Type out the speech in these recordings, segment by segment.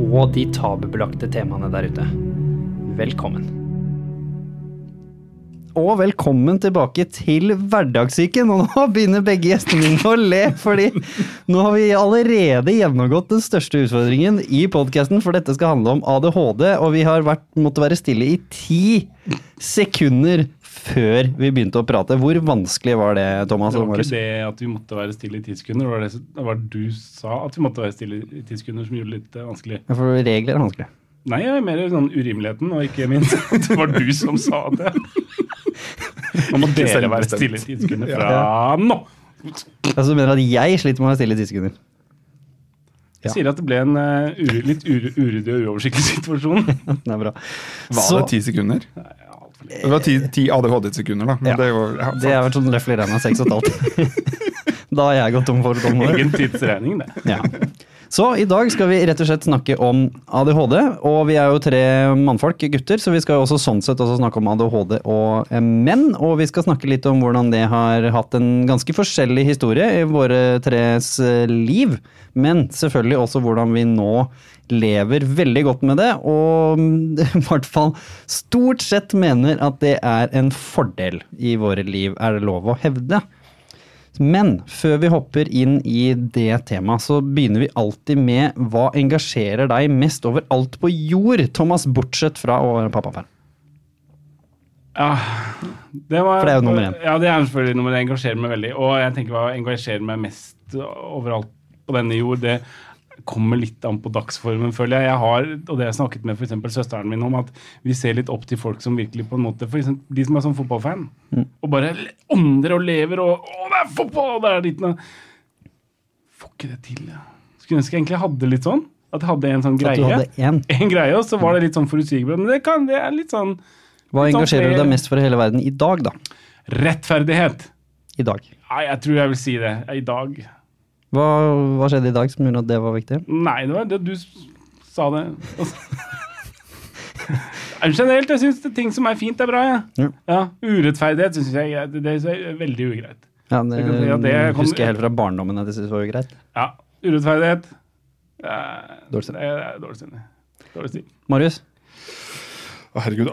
og de tabubelagte temaene der ute. Velkommen. Og velkommen tilbake til Hverdagssyken. Og nå begynner begge gjestene mine å le, fordi nå har vi allerede gjennomgått den største utfordringen i podkasten, for dette skal handle om ADHD, og vi har vært, måttet være stille i ti sekunder før vi begynte å prate. Hvor vanskelig var det, Thomas? Det var ikke det at vi måtte være stille i ti sekunder. Det var det, det var du sa at vi måtte være stille i ti sekunder som gjorde det litt eh, vanskelig. Ja, For regler er vanskelig. Nei, jeg er mer sånn urimeligheten, og ikke minst at det var du som sa det. Nå må dere være stille i ti sekunder fra nå! Altså, du mener at jeg sliter med å være stille i ti sekunder? Jeg sier at det ble en uh, litt uryddig og uoversiktlig situasjon. Det er bra. Var Så- det ti sekunder? Det var ti, ti ADHD-sekunder, da. Men Ja. det er jo ja, Det har vært sånn regna seks og et halvt. da har jeg gått tom for tålmodighet. Egen tidsregning, det. Ja. Så i dag skal vi rett og slett snakke om ADHD, og vi er jo tre mannfolk, gutter, så vi skal jo også sånn sett også snakke om ADHD og eh, menn. Og vi skal snakke litt om hvordan det har hatt en ganske forskjellig historie i våre tres eh, liv. Men selvfølgelig også hvordan vi nå lever veldig godt med det, og i hvert fall stort sett mener at det er en fordel i våre liv, er det lov å hevde. Men før vi hopper inn i det temaet, så begynner vi alltid med hva engasjerer deg mest overalt på jord, Thomas, bortsett fra å være pappaperm. Ja, det var, For det er jo nummer én. Ja, det er selvfølgelig nummer én. Engasjerer meg veldig. Og jeg tenker hva engasjerer meg mest overalt på denne jord, det kommer litt an på dagsformen, føler jeg. Jeg har, og det har jeg snakket med f.eks. søsteren min om, at vi ser litt opp til folk som virkelig på en måte For eksempel de som er sånn fotballfan, Mm. og bare ånder og lever og Å, det er fotball! Det er ditt nå. Får ikke det til, ja. Skulle ønske jeg egentlig hadde litt sånn. At jeg hadde en sånn At du greie. hadde en? En greie, og så var det litt sånn forutsigbart. Men det, kan, det er litt sånn Hva litt sånn engasjerer du deg mest for i hele verden i dag, da? Rettferdighet. I dag. Nei, jeg tror jeg vil si det. I dag. Hva, hva skjedde i dag som gjorde at det var viktig? Nei, det var det du sa det. Generelt, jeg syns ting som er fint, er bra. Ja. Ja. Ja, urettferdighet syns jeg det, er veldig ugreit. Ja, det, Jeg si det kom- husker jeg helt fra barndommen at jeg syntes var ugreit. Ja, urettferdighet Dårlig stemning. Dårlig stemning. Dårlig stil. Marius? Herregud,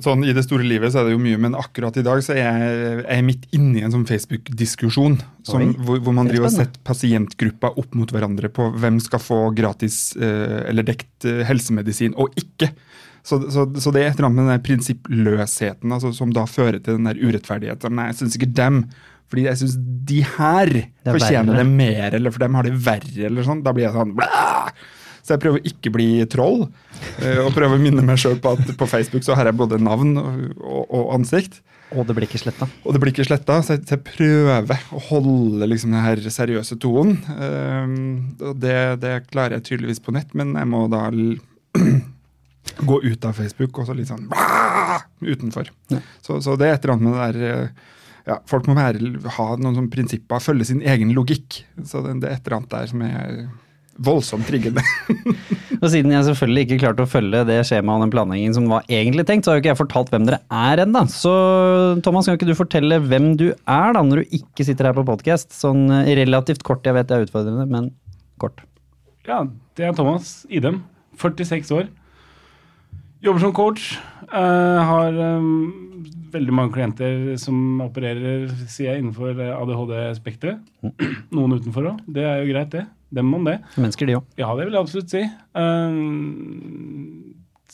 sånn I det store livet så er det jo mye, men akkurat i dag så er jeg, er jeg midt inne i en sånn Facebook-diskusjon hvor, hvor man er driver og setter pasientgrupper opp mot hverandre på hvem skal få gratis eh, eller dekt eh, helsemedisin og ikke. Så, så, så det er et eller annet med den prinsippløsheten altså, som da fører til den der urettferdigheten. Nei, jeg syns ikke dem. Fordi jeg syns de her det fortjener verre. det mer, eller for dem har det verre, eller sånn. Da blir jeg sånn blæh! Så jeg prøver å ikke bli troll, eh, og prøver å minne meg sjøl på at på Facebook så har jeg både navn og, og, og ansikt. Og det blir ikke sletta. Og det blir ikke sletta, så jeg, så jeg prøver å holde liksom den her seriøse tonen. Ehm, og det, det klarer jeg tydeligvis på nett, men jeg må da gå ut av Facebook og så litt sånn utenfor. utenfor. Så, så det er et eller annet med det der eh, ja, Folk må være, ha noen sånne prinsipper, følge sin egen logikk. Så det, det er et eller annet der som er voldsomt triggende. Og siden jeg selvfølgelig ikke klarte å følge det skjemaet og den planleggingen som var egentlig tenkt, så har jo ikke jeg fortalt hvem dere er ennå. Så Thomas, kan ikke du fortelle hvem du er da, når du ikke sitter her på podkast? Sånn eh, relativt kort, jeg vet det er utfordrende, men kort. Ja, det er Thomas Idem. 46 år. Jobber som coach. Uh, har um, veldig mange klienter som opererer sier jeg, innenfor ADHD-spekteret. Noen utenfor òg. Det er jo greit, det. Dem om det. Mennesker, de òg. Ja, det vil jeg absolutt si. Eh,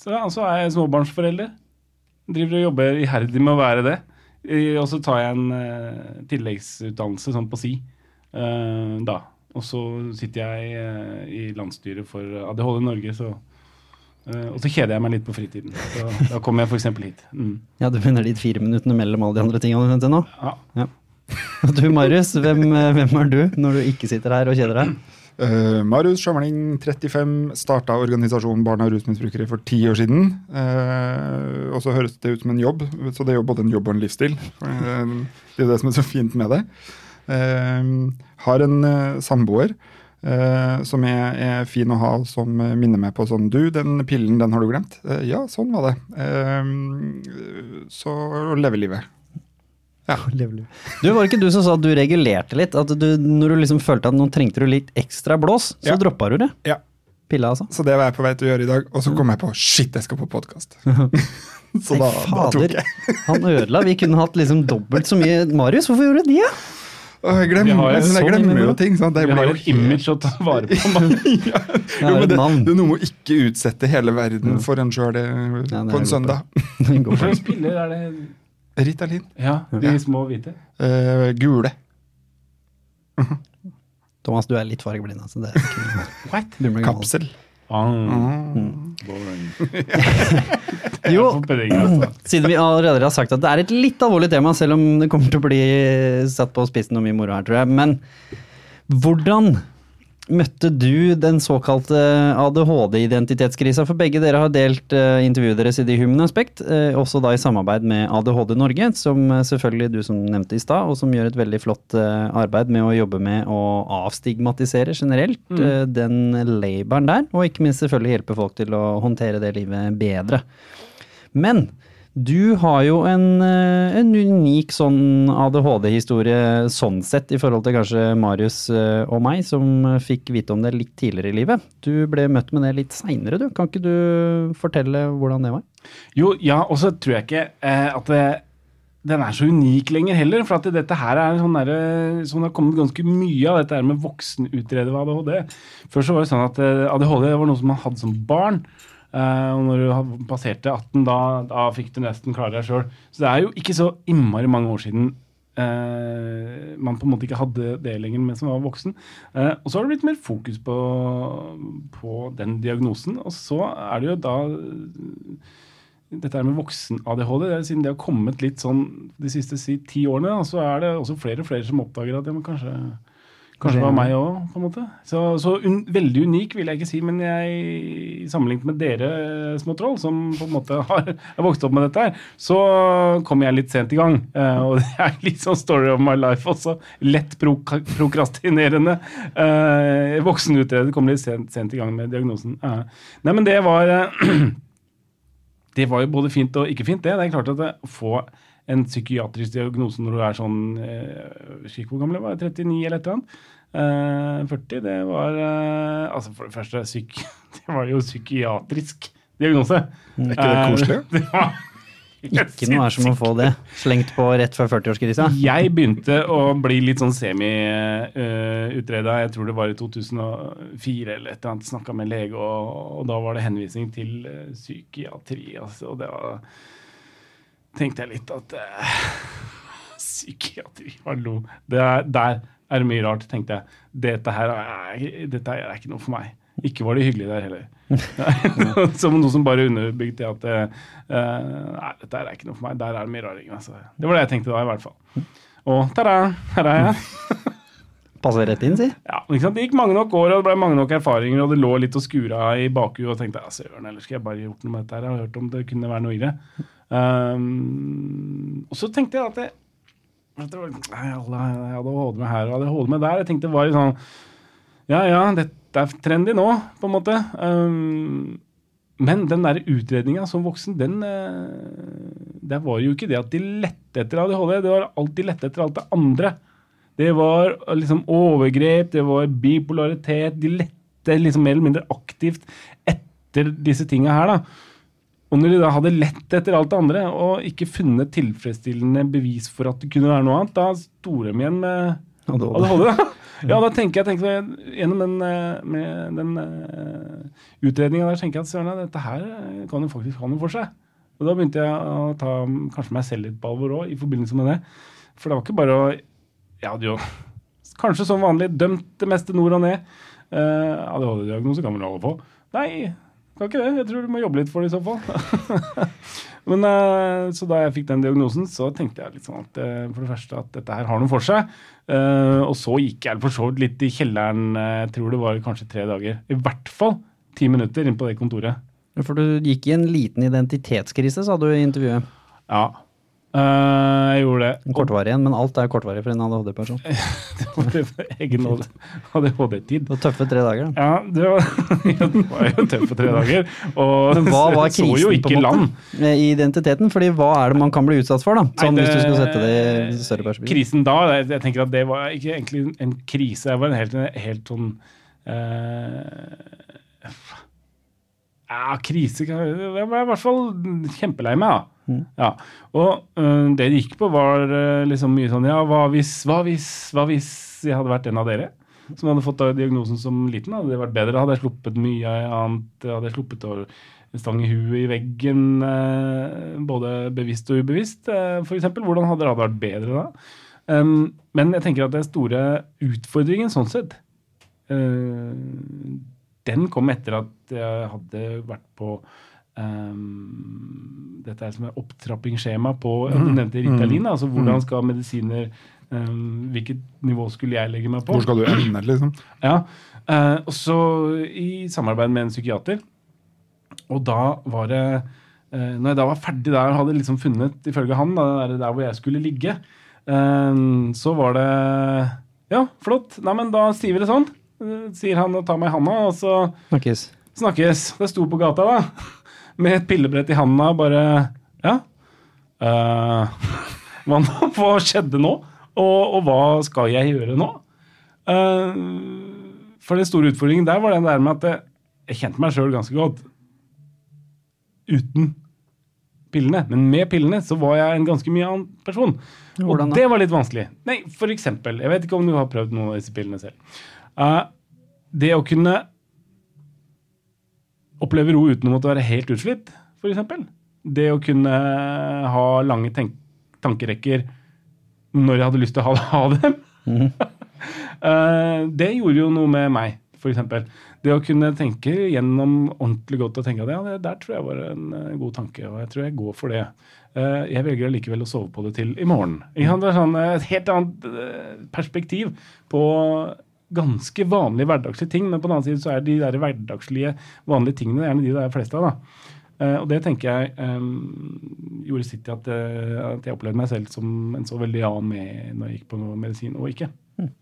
så altså, så er jeg småbarnsforelder. Driver og jobber iherdig med å være det. Eh, Og så tar jeg en uh, tilleggsutdannelse sånn på si uh, da. Og så sitter jeg uh, i landsstyret for ADHD Norge, så Uh, Og så kjeder jeg meg litt på fritiden. Så da kommer jeg f.eks. hit. Mm. Ja, du begynner de fire minuttene mellom alle de andre tingene du nevnte nå? Ja. Og du Marius, hvem, hvem er du når du ikke sitter her og kjeder deg? Uh, Marius Sjømling, 35, starta organisasjonen Barn av rusmisbrukere for ti år siden. Uh, og så høres det ut som en jobb, så det er jo både en jobb og en livsstil. Uh, det er det som er så fint med det. Har en samboer som er, er fin å ha, som minner meg på sånn Du, den pillen, den har du glemt. Ja, sånn var det. Så leve livet. Du, Var det ikke du som sa at du regulerte litt? At du, når du liksom følte at nå trengte du litt ekstra blås, så Ja. droppa du det? Ja. Pilla, altså? Så det var jeg på vei til å gjøre i dag, og så kom jeg på shit, jeg skal på podkast. så da, Nei, da tok jeg. Han ødela. Vi kunne hatt liksom dobbelt så mye Marius, hvorfor gjorde du det? Ja? jeg glemmer, har jeg, sånn glemmer jo ting. Sånn, Det Vi blir har jo et image å ta vare på. man. ja. Jo, men det, det er noe med å ikke utsette hele verden for en sjøl Ja, på en søndag. Hvorfor Hva slags piller er det? Ritalin. Ja, de små hvite. Uh, gule. Thomas, du er litt fargeblind. Altså. Det er. What? Du blir. Kapsel. Mm. boring. Jo, altså. siden vi allerede har sagt at det er et litt alvorlig tema, selv om det kommer til å bli satt på spissen og mye moro her, tror jeg. Men hvordan møtte du den såkalte ADHD-identitetskrisa? For begge dere har delt eh, intervjuet deres i The Human Aspect, eh, også da i samarbeid med ADHD Norge, som eh, selvfølgelig du som nevnte i stad, og som gjør et veldig flott arbeid med å jobbe med å avstigmatisere generelt eh, den laboren der, og ikke minst selvfølgelig hjelpe folk til å håndtere det livet bedre. Men du har jo en, eh, en unik sånn ADHD-historie sånn sett, i forhold til kanskje Marius eh, og meg, som eh, fikk vite om det litt tidligere i livet. Du ble møtt med det litt seinere, du. Kan ikke du fortelle hvordan det var? Jo, ja, og så tror jeg ikke eh, at det, den er så unik lenger heller. For at dette her er sånn derre sånn det har kommet ganske mye av dette her med voksenutredet ADHD. Før så var det sånn at eh, ADHD var noe som man hadde som barn. Eh, og når du passerte 18, da, da fikk du nesten klare deg sjøl. Så det er jo ikke så innmari mange år siden Uh, man på en måte ikke hadde det lenger mens man var voksen. Uh, og så har det blitt mer fokus på, på den diagnosen. Og så er det jo da dette her med voksen-ADHD, er siden det har kommet litt sånn de siste si, ti årene, så er det også flere og flere som oppdager at ja, men kanskje, kanskje det var meg òg, på en måte. Så, så un, veldig unik vil jeg ikke si, men jeg, sammenlignet med dere små troll, som på en måte har, vokst opp med dette her, så kom jeg litt sent i gang. Uh, og det er litt sånn story of my life også. Lett prok prokrastinerende. Eh, Voksenutreder kom litt sent, sent i gang med diagnosen. Uh. nei, men det var eh, det var jo både fint og ikke fint, det. Det er klart at det, å få en psykiatrisk diagnose når du er sånn eh, hvor gammel jeg var, 39 eller et eller annet. Eh, 40, det var eh, Altså, for det første, syk, det var jo psykiatrisk diagnose. Er ikke det koselig? Eh, det var Ikke noe er som å få det slengt på rett før 40-årskrisa. Jeg begynte å bli litt sånn semi-utreda. jeg tror det var i 2004 eller et eller annet. Snakka med lege, og, og da var det henvisning til eh, psykiatri. Altså, og det var Tenkte jeg litt at uh, Psykiatri, hallo. Det er, der er det mye rart, tenkte jeg. Dette her er, dette er ikke noe for meg. Ikke var det hyggelig der heller. som noe som bare underbygde at uh, Nei, dette er ikke noe for meg. Der er det mye raring. Altså. Det var det jeg tenkte da, i hvert fall. Og ta-da, her er jeg. Passer rett inn, si. Ja? Det gikk mange nok år, og det ble mange nok erfaringer, og det lå litt og skura i bakhuet, og tenkte ja, søren, eller skal jeg bare gjort noe med dette her? Jeg har hørt om det kunne være noe i det. Um, og så tenkte jeg at jeg, at det var, nei, alle, jeg hadde ADHD med her og ADHD med der. Jeg tenkte det var litt sånn Ja, ja, dette er trendy nå, på en måte. Um, men den der utredninga som voksen, den eh, Der var jo ikke det at de lette etter ADHD, det var alt de lette etter alt det andre. Det var eh, liksom overgrep, det var bipolaritet. De lette liksom mer eller mindre aktivt etter disse tinga her, da. Og når de da hadde lett etter alt det andre, og ikke funnet tilfredsstillende bevis for at det kunne være noe annet, da sto de igjen med ADHD. Ja, da tenker jeg, tenker jeg gjennom den, eh, den uh, utredninga der, tenker jeg at søren, dette her eh, kan jo faktisk ha noe for seg. Og da begynte jeg å ta kanskje meg selv litt på alvor òg, i forbindelse med det. For det var ikke bare å Jeg hadde jo kanskje som vanlig dømt det meste nord og ned. Uh, ADHD-diagnose kan vel alle få? Nei, kan ikke det. Jeg tror du må jobbe litt for det i så fall. Men, eh, så da jeg fikk den diagnosen, så tenkte jeg litt sånn at eh, for det første at dette her har noe for seg. Eh, og så gikk jeg for så vidt litt i kjelleren, jeg tror det var kanskje tre dager. I hvert fall ti minutter inn på det kontoret. For du gikk i en liten identitetskrise, sa du i intervjuet. Ja, Eh, jeg gjorde det. En kortvarig en, men alt er kortvarig for en ADHD-person. Det var egen ADHD-tid. Det var tøffe tre dager. da. Ja, det var, det var jo tøffe tre dager. Og Men hva var så jo krisen på en land. i identiteten? Fordi hva er det man kan bli utsatt for, da? Sånn Nei, hvis du skulle sette det i større perspektiv. Krisen da, jeg, tenker at det var ikke egentlig en krise, det var en helt, helt sånn uh, Ja, krise Jeg var i hvert fall kjempelei meg, da. Ja. Og eh, det det gikk på, var eh, liksom mye sånn Ja, hva hvis, hva hvis, hva hvis jeg hadde vært en av dere? Som hadde fått diagnosen som liten. Hadde det vært bedre? Hadde jeg sluppet mye annet? Hadde jeg sluppet å stang i huet i veggen, eh, både bevisst og ubevisst, for eksempel? Hvordan hadde det vært bedre da? Men jeg tenker at den store utfordringen sånn sett, den kom etter at jeg hadde vært på um, dette er som et opptrappingsskjema på Du nevnte Ritalin. altså Hvordan skal medisiner um, Hvilket nivå skulle jeg legge meg på? Hvor skal du ende, liksom? Ja, uh, og så i samarbeid med en psykiater. Og da var det uh, Når jeg da var ferdig der og hadde liksom funnet, ifølge han, da, der, der hvor jeg skulle ligge, eh, så var det Ja, flott. Nei, men da sier vi det sånn. Eh, Sier han og tar meg i handa, og så Snakkes. snakkes. Det sto på gata, da. Med et pillebrett i handa, bare Ja. uh, hva, skjedde nå? Og, og hva skal jeg gjøre nå? Uh, for den store utfordringen der var den der med at jeg, jeg kjente meg sjøl ganske godt uten pillene. Men med pillene så var jeg en ganske mye annen person. Hvordan og det var litt vanskelig. Nei, for eksempel, jeg vet ikke om du har prøvd noen av disse pillene selv. Uh, det å kunne oppleve ro uten å måtte være helt utslitt, eksempel. Det å kunne ha lange tankerekker når jeg hadde lyst til å ha, ha dem. Mm. det gjorde jo noe med meg, eksempel. Det å kunne tenke gjennom ordentlig godt og tenke at ja, det der tror jeg var en eh, god tanke, og jeg tror jeg går for det. Eh, jeg velger allikevel å sove på det til i morgen. Det er sånn, eh, et helt annet eh, perspektiv på ganske vanlige hverdagslige ting, men på den annen side så er de der hverdagslige, vanlige tingene gjerne de det er flest av. da. Eh, og det tenker jeg eh, gjorde sitt til at, eh, at jeg opplevde meg selv som en så veldig annen med når jeg gikk på medisin og ikke.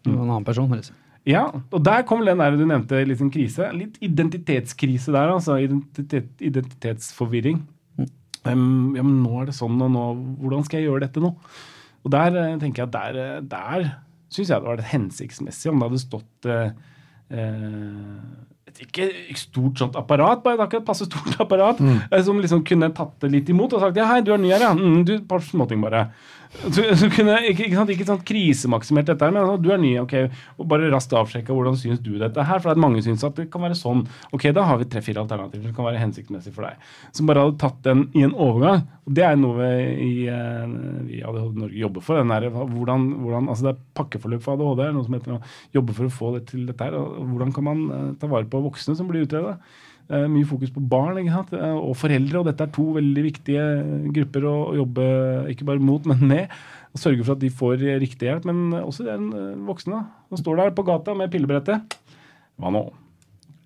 Du var en annen person. Liksom. Ja, og der kom den der du nevnte, sånn krise. Litt identitetskrise der, altså. Identitet, identitetsforvirring. Um, ja, men nå er det sånn, og nå, hvordan skal jeg gjøre dette nå? Og der eh, tenker jeg at der, eh, der syns jeg det var hensiktsmessig om det hadde stått eh, eh, et ikke stort sånt apparat, bare akkurat passe stort apparat, mm. som liksom kunne tatt det litt imot og sagt ja, hei, du er ny her, ja. Mm, du, et par småting bare. Så, så kunne, ikke, ikke, sant, ikke sånn krisemaksimert dette her, men altså, du er ny, ok, og bare raskt avsjekka hvordan syns du dette her, for at mange syns at det kan være sånn. Ok, da har vi tre-fire alternativer som kan være hensiktsmessig for deg. Som bare hadde tatt den i en overgang. Og det er noe vi i, eh, ADHD Norge jobber for. der, hvordan, hvordan, altså Det er pakkeforløp for ADHD, noe som heter å jobbe for å få det til dette her. og Hvordan kan man eh, ta vare på voksne som blir utreda? Eh, mye fokus på barn? Eh, og foreldre, og dette er to veldig viktige grupper å, jobbe ikke bare mot, men med. Og sørge for at de får riktig hjelp, men også den eh, voksne som står der på gata med pillebrettet. Hva nå?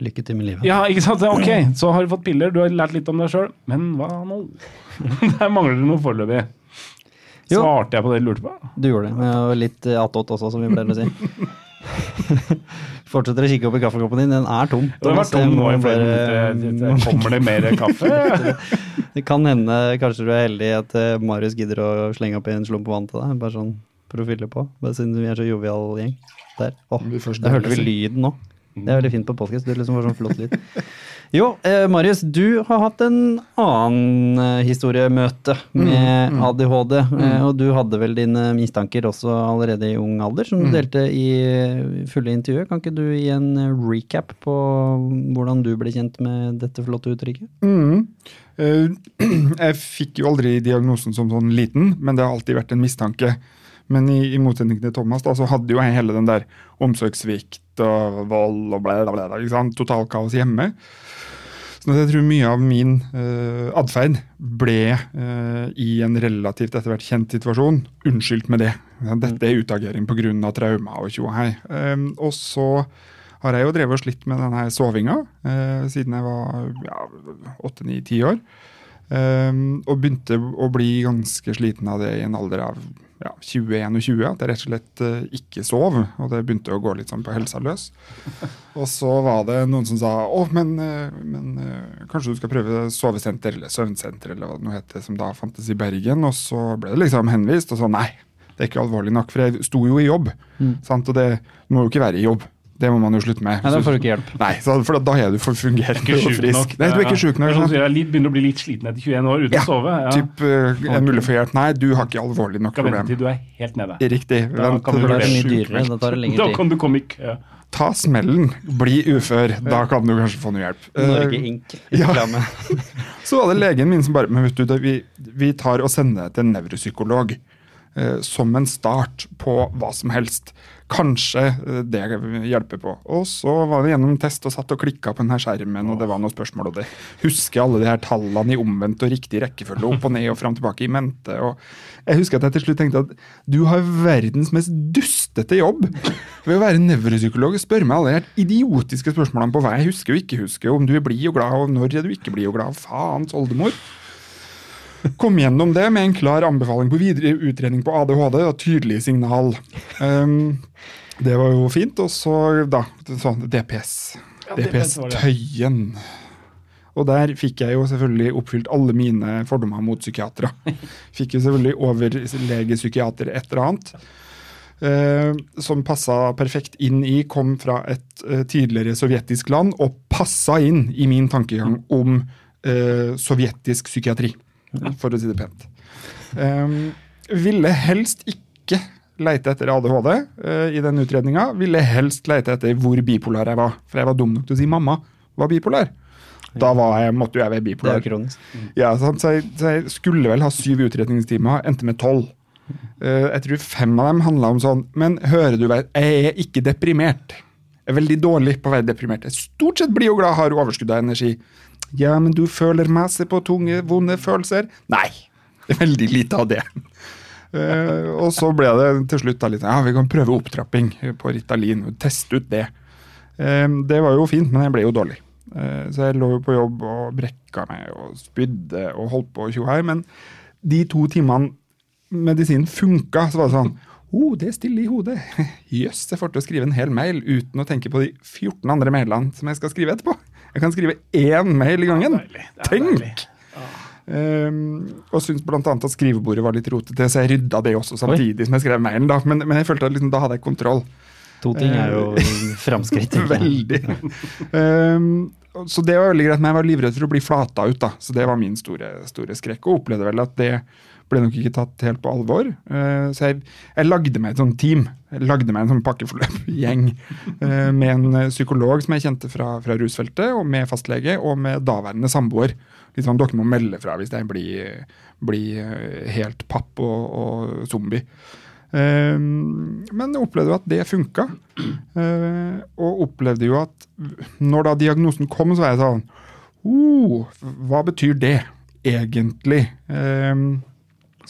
Lykke til med livet. Ja, ikke sant? Ok, så har du fått piller, du har lært litt om deg sjøl, men hva nå? Der mangler det noe foreløpig. Svarte jeg på det du lurte på? Du gjorde det. Og litt eh, attåt også, som vi pleier å si. Fortsetter å kikke opp i kaffekoppen din. Den er tom. Den var tom nå i flere minutter. Kommer det mer kaffe? Det kan hende kanskje du er heldig at eh, Marius gidder å slenge opp i en slump vann til deg. Bare sånn for å fylle på. Bare siden vi er så jovial gjeng. Der. Åh, da der hørte vi lyden nå. Det er veldig fint på podcast. det liksom var sånn flott lyd. Jo, eh, Marius, du har hatt en annen eh, historiemøte med ADHD. Eh, og du hadde vel dine mistanker også allerede i ung alder, som du delte i eh, fulle intervjuet. Kan ikke du gi en eh, recap på hvordan du ble kjent med dette flotte uttrykket? Mm. Jeg fikk jo aldri diagnosen som sånn liten, men det har alltid vært en mistanke. Men i, i motsetning til Thomas, da, så hadde jo jeg hele den der omsorgssvikt og vold og bla, bla, bla. Totalkaos hjemme. Så jeg tror mye av min uh, atferd ble uh, i en relativt etter hvert kjent situasjon unnskyldt med det. Dette er utagering pga. traumer og tjo og hei. Um, og så har jeg jo drevet og slitt med denne sovinga uh, siden jeg var åtte-ni-ti år. Um, og begynte å bli ganske sliten av det i en alder av ja, 21 og 20. At jeg rett og slett uh, ikke sov. Og det begynte å gå litt sånn på helsa løs. Og så var det noen som sa å, men, uh, men uh, kanskje du skal prøve sovesenter eller søvnsenter eller hva det nå heter, som da fantes i Bergen. Og så ble det liksom henvist, og så nei. Det er ikke alvorlig nok, for jeg sto jo i jobb. Mm. Sant? Og det må jo ikke være i jobb. Det må man jo slutte med. Nei, da får du ikke hjelp. Nei, for da er du for fungerende og frisk. nok. Nei, du er ikke sjuk nok. Sånn Jeg litt- begynner å bli litt sliten etter 21 år uten Ja, å sove. Ja. Typ, uh, er mulig for hjelp? Nei, du har ikke alvorlig nok Skal vente problem. til du er helt nede. Riktig. Da Vent kan du du Da mye dyrere. Da tar det Da lengre tid. kan du komme i kø. Ta smellen, bli ufør. Da kan du kanskje få noe hjelp. Norge Eh, Inc. ja. Så var det legen min som bare Men vet du, vi, vi tar og sender deg til en nevropsykolog. eh, som en start på hva som helst. Kanskje eh, det hjelper på. Og så var det gjennom en test og satt og klikka på denne skjermen, og det var noen spørsmål, og det husker alle de her tallene i omvendt og riktig rekkefølge, opp og ned og fram tilbake i mente. og Jeg husker at jeg til slutt tenkte at du har verdens mest dustete jobb ved å være nevropsykolog og spørre meg alle de her idiotiske spørsmålene på hva jeg husker og ikke husker, om du blid og glad, og når er du ikke blid og glad, faens oldemor. Kom gjennom det med en klar anbefaling på videre utredning på ADHD og tydelig signal. Um, det var jo fint. Og så da, sånn DPS. Ja, DPS. DPS-tøyen. Og der fikk jeg jo selvfølgelig oppfylt alle mine fordommer mot psykiatere. Fikk jo selvfølgelig overlegepsykiater et eller annet. eh, som passa perfekt inn i, kom fra et eh, tidligere sovjetisk land og passa inn i min tankegang om eh, sovjetisk psykiatri, for å si det pent. Um, ville helst ikke leite etter ADHD uh, i den utredninga. Ville helst leite etter hvor bipolar jeg var. For jeg var dum nok til å si mamma var bipolar. Da var jeg, måtte jo jeg være bipolar. Det er bipolar. jo. Ja? Så, jeg, så jeg skulle vel ha syv utredningstimer, endte med tolv. Uh, jeg tror fem av dem handla om sånn Men hører du jeg er ikke deprimert. Jeg er veldig dårlig på å være deprimert. Jeg stort sett blid og glad, har overskudd av energi. Ja, men du føler masse på tunge, vonde følelser? Nei. Det er veldig lite av det. uh, og så ble det til slutt da litt Ja, vi kan prøve opptrapping på Ritalin. Teste ut det. Uh, det var jo fint, men jeg ble jo dårlig. Uh, så jeg lå jo på jobb og brekka meg og spydde og holdt på og tjohei. Men de to timene medisinen funka, så var det sånn Oh, det er stille i hodet. Jøss, jeg får til å skrive en hel mail uten å tenke på de 14 andre mailene som jeg skal skrive etterpå. Jeg kan skrive én mail i gangen. Deilig. Det er Tenk! deilig. Um, og syntes bl.a. at skrivebordet var litt rotete, så jeg rydda det også samtidig som jeg skrev mailen. da, Men, men jeg følte at liksom, da hadde jeg kontroll. To ting er jo framskritt. Veldig. Um, så det var veldig greit, men jeg var livredd for å bli flata ut. da, Så det var min store, store skrekk. Og opplevde vel at det ble nok ikke tatt helt på alvor. Uh, så jeg, jeg lagde meg et sånt team. Jeg lagde meg en sånn pakkeforløp-gjeng uh, med en psykolog som jeg kjente fra, fra rusfeltet, og med fastlege og med daværende samboer. Litt sånn, Dere må melde fra hvis jeg blir, blir helt papp og, og zombie. Men jeg opplevde jo at det funka. Og opplevde jo at når da diagnosen kom, så var jeg sånn oh, Hva betyr det egentlig?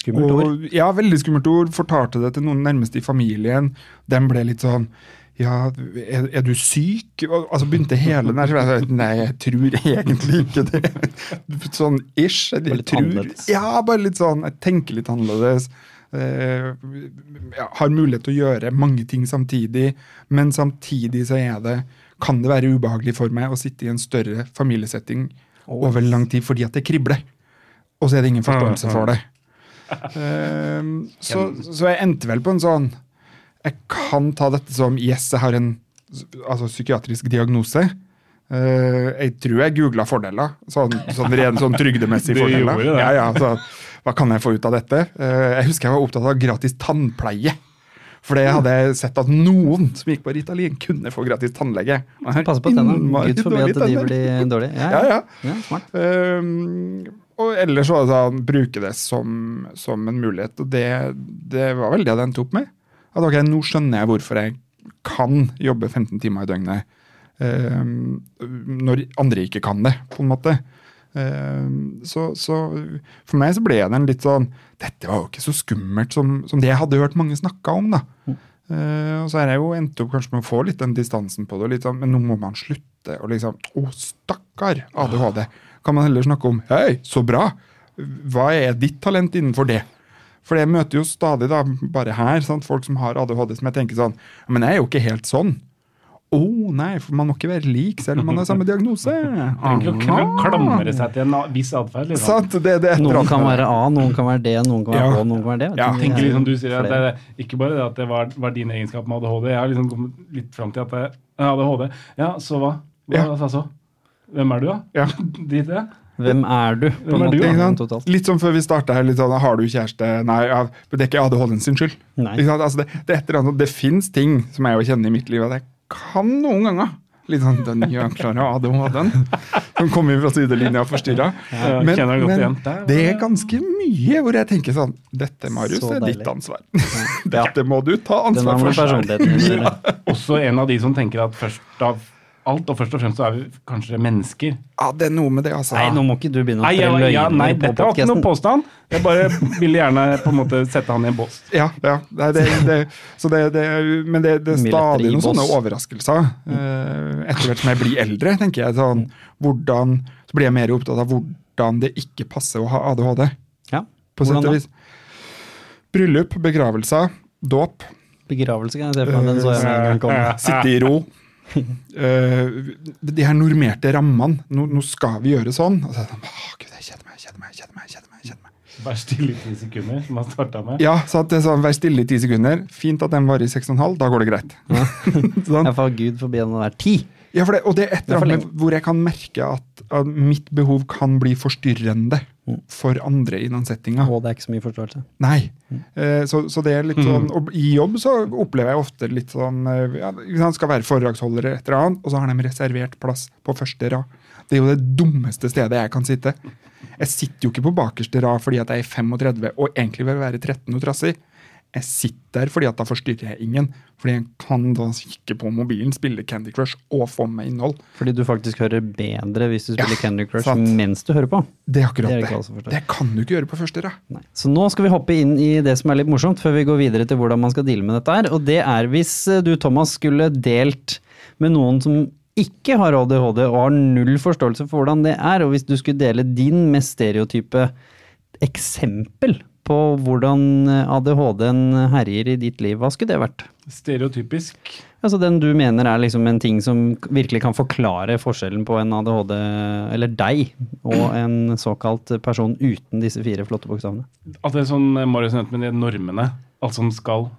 Skummelt ord. og, ja, veldig skummelt ord. Fortalte det til noen nærmeste i familien. Den ble litt sånn ja, er, er du syk? Altså begynte hele den der. sånn, Nei, jeg tror egentlig ikke det. Sånn ish. Jeg, Bare litt tror, annerledes. Ja, bare litt sånn. Jeg tenker litt annerledes. Eh, ja, har mulighet til å gjøre mange ting samtidig, men samtidig så er det kan det være ubehagelig for meg å sitte i en større familiesetting over lang tid fordi at det kribler. Og så er det ingen forståelse for det. Ehm, så, så jeg endte vel på en sånn Jeg kan ta dette som yes, jeg har en altså, psykiatrisk diagnose. Uh, jeg tror jeg googla fordeler. Sånn, sånn ren sånn trygdemessig fordeler. Ja, ja, så, hva kan jeg få ut av dette? Uh, jeg husker jeg var opptatt av gratis tannpleie. For det hadde jeg sett at noen som gikk på Ritalin, kunne få gratis tannlege. Passe på tennene. Gud forby at de blir dårlige. Ja, Ja, ja. ja, smart. Ehm, og ellers var det sånn, bruke det som, som en mulighet. Og det, det var vel det det endte opp med. At ok, nå skjønner jeg hvorfor jeg kan jobbe 15 timer i døgnet eh, når andre ikke kan det, på en måte. Eh, så, så for meg så ble den litt sånn Dette var jo ikke så skummelt som, som det jeg hadde hørt mange snakke om, da. Eh, og så har jeg jo endt opp kanskje med å få litt den distansen på det. sånn, men nå må man slutte å liksom Å, stakkar ADHD. Kan man heller snakke om Hei, så bra! Hva er ditt talent innenfor det? For jeg møter jo stadig da, bare her, sant, folk som har ADHD som jeg tenker sånn Men jeg er jo ikke helt sånn. Å nei, for man må ikke være lik selv om man har samme diagnose. Kl- klamre seg til en viss atferd. Liksom. Sant, det, det Noen kan være A, noen kan være D, noen kan være Ja. H, noen kan være D. Ja, Jeg tenker er liksom du sier at det ikke bare det at det var, var din egenskap med ADHD. Jeg har liksom kommet litt fram til at jeg har ADHD. Ja, så hva? Hva Ja. sa så? Hvem er du, da? Ja. Ja. Hvem er du? på Hvem er måte, du ja. Litt som før vi starta her. litt sånn, Har du kjæreste? Nei, ja, det er ikke ADHD-en sin skyld. Nei. Sant? Altså, det, det, er et eller annet, det fins ting som jeg jo kjenner i mitt liv at jeg kan noen ganger. Litt sånn den nyankklare ADHD-en som kommer fra sidelinja og forstyrrer. Ja, Men, det er ganske mye hvor jeg tenker sånn Dette, Marius, Så er ditt ansvar. Dette må du ta ansvar for. Også en av de som tenker at først av alt, og først og fremst så er vi kanskje mennesker. Ja, det er noe med det, altså. Nei, nå må ikke du begynne å Nei, jeg, ja, nei dette var ikke noen påstand. Jeg bare ville gjerne på en måte sette han i en bås. Ja, ja. Nei, det, det, så det, det, men det, det er stadig noen sånne overraskelser. Eh, Etter hvert som jeg blir eldre, tenker jeg sånn hvordan, Så blir jeg mer opptatt av hvordan det ikke passer å ha ADHD. Ja. På sett og vis. Bryllup, begravelser, dåp. Begravelse kan jeg se for meg. Den så jeg en gang komme. Sitte i ro. Eh, de her normerte rammene. Nå, nå skal vi gjøre sånn. Og så er det sånn, «Åh, Gud, jeg kjeder meg, jeg kjeder meg, jeg kjeder meg. kjeder meg, kjeder meg. Vær stille i ti sekunder, som han starta med. Ja, så at jeg er sånn, Vær stille i ti sekunder. Fint at den varer i seks og en halv. Da går det greit. sånn. Jeg får Gud forbi den å være ti. Ja, for det, og det er et er eller annet hvor jeg kan merke at, at mitt behov kan bli forstyrrende for andre i den settinga. Og det er ikke så mye forståelse. Nei. Eh, så, så det er litt sånn og I jobb så opplever jeg ofte litt sånn eh, ja, ikke Skal være foredragsholdere et eller annet, og så har de reservert plass på første rad. Det er jo det dummeste stedet jeg kan sitte. Jeg sitter jo ikke på bakerste rad fordi at jeg er 35 og egentlig vil være 13 og trassig. Jeg sitter der fordi at da forstyrrer jeg ingen. Fordi jeg kan da kikke på mobilen, spille Candy Crush og få med innhold. Fordi du faktisk hører bedre hvis du spiller Ja, Candy Crush sant. mens du hører på. Det er akkurat Det er det. Det kan du ikke gjøre på første rad. Så nå skal vi hoppe inn i det som er litt morsomt, før vi går videre til hvordan man skal deale med dette her. Og det er hvis eh, du, Thomas, skulle delt med noen som ikke har ADHD og har null forståelse for hvordan det er, og hvis du skulle dele din mest stereotype eksempel på hvordan eh, ADHD-en herjer i ditt liv, hva skulle det vært? Stereotypisk. Altså den du mener er liksom en ting som virkelig kan forklare forskjellen på en ADHD, eller deg, og en såkalt person uten disse fire flotte bokstavene. At det er sånn eh, Marius nevnte med de normene. Alt som skal.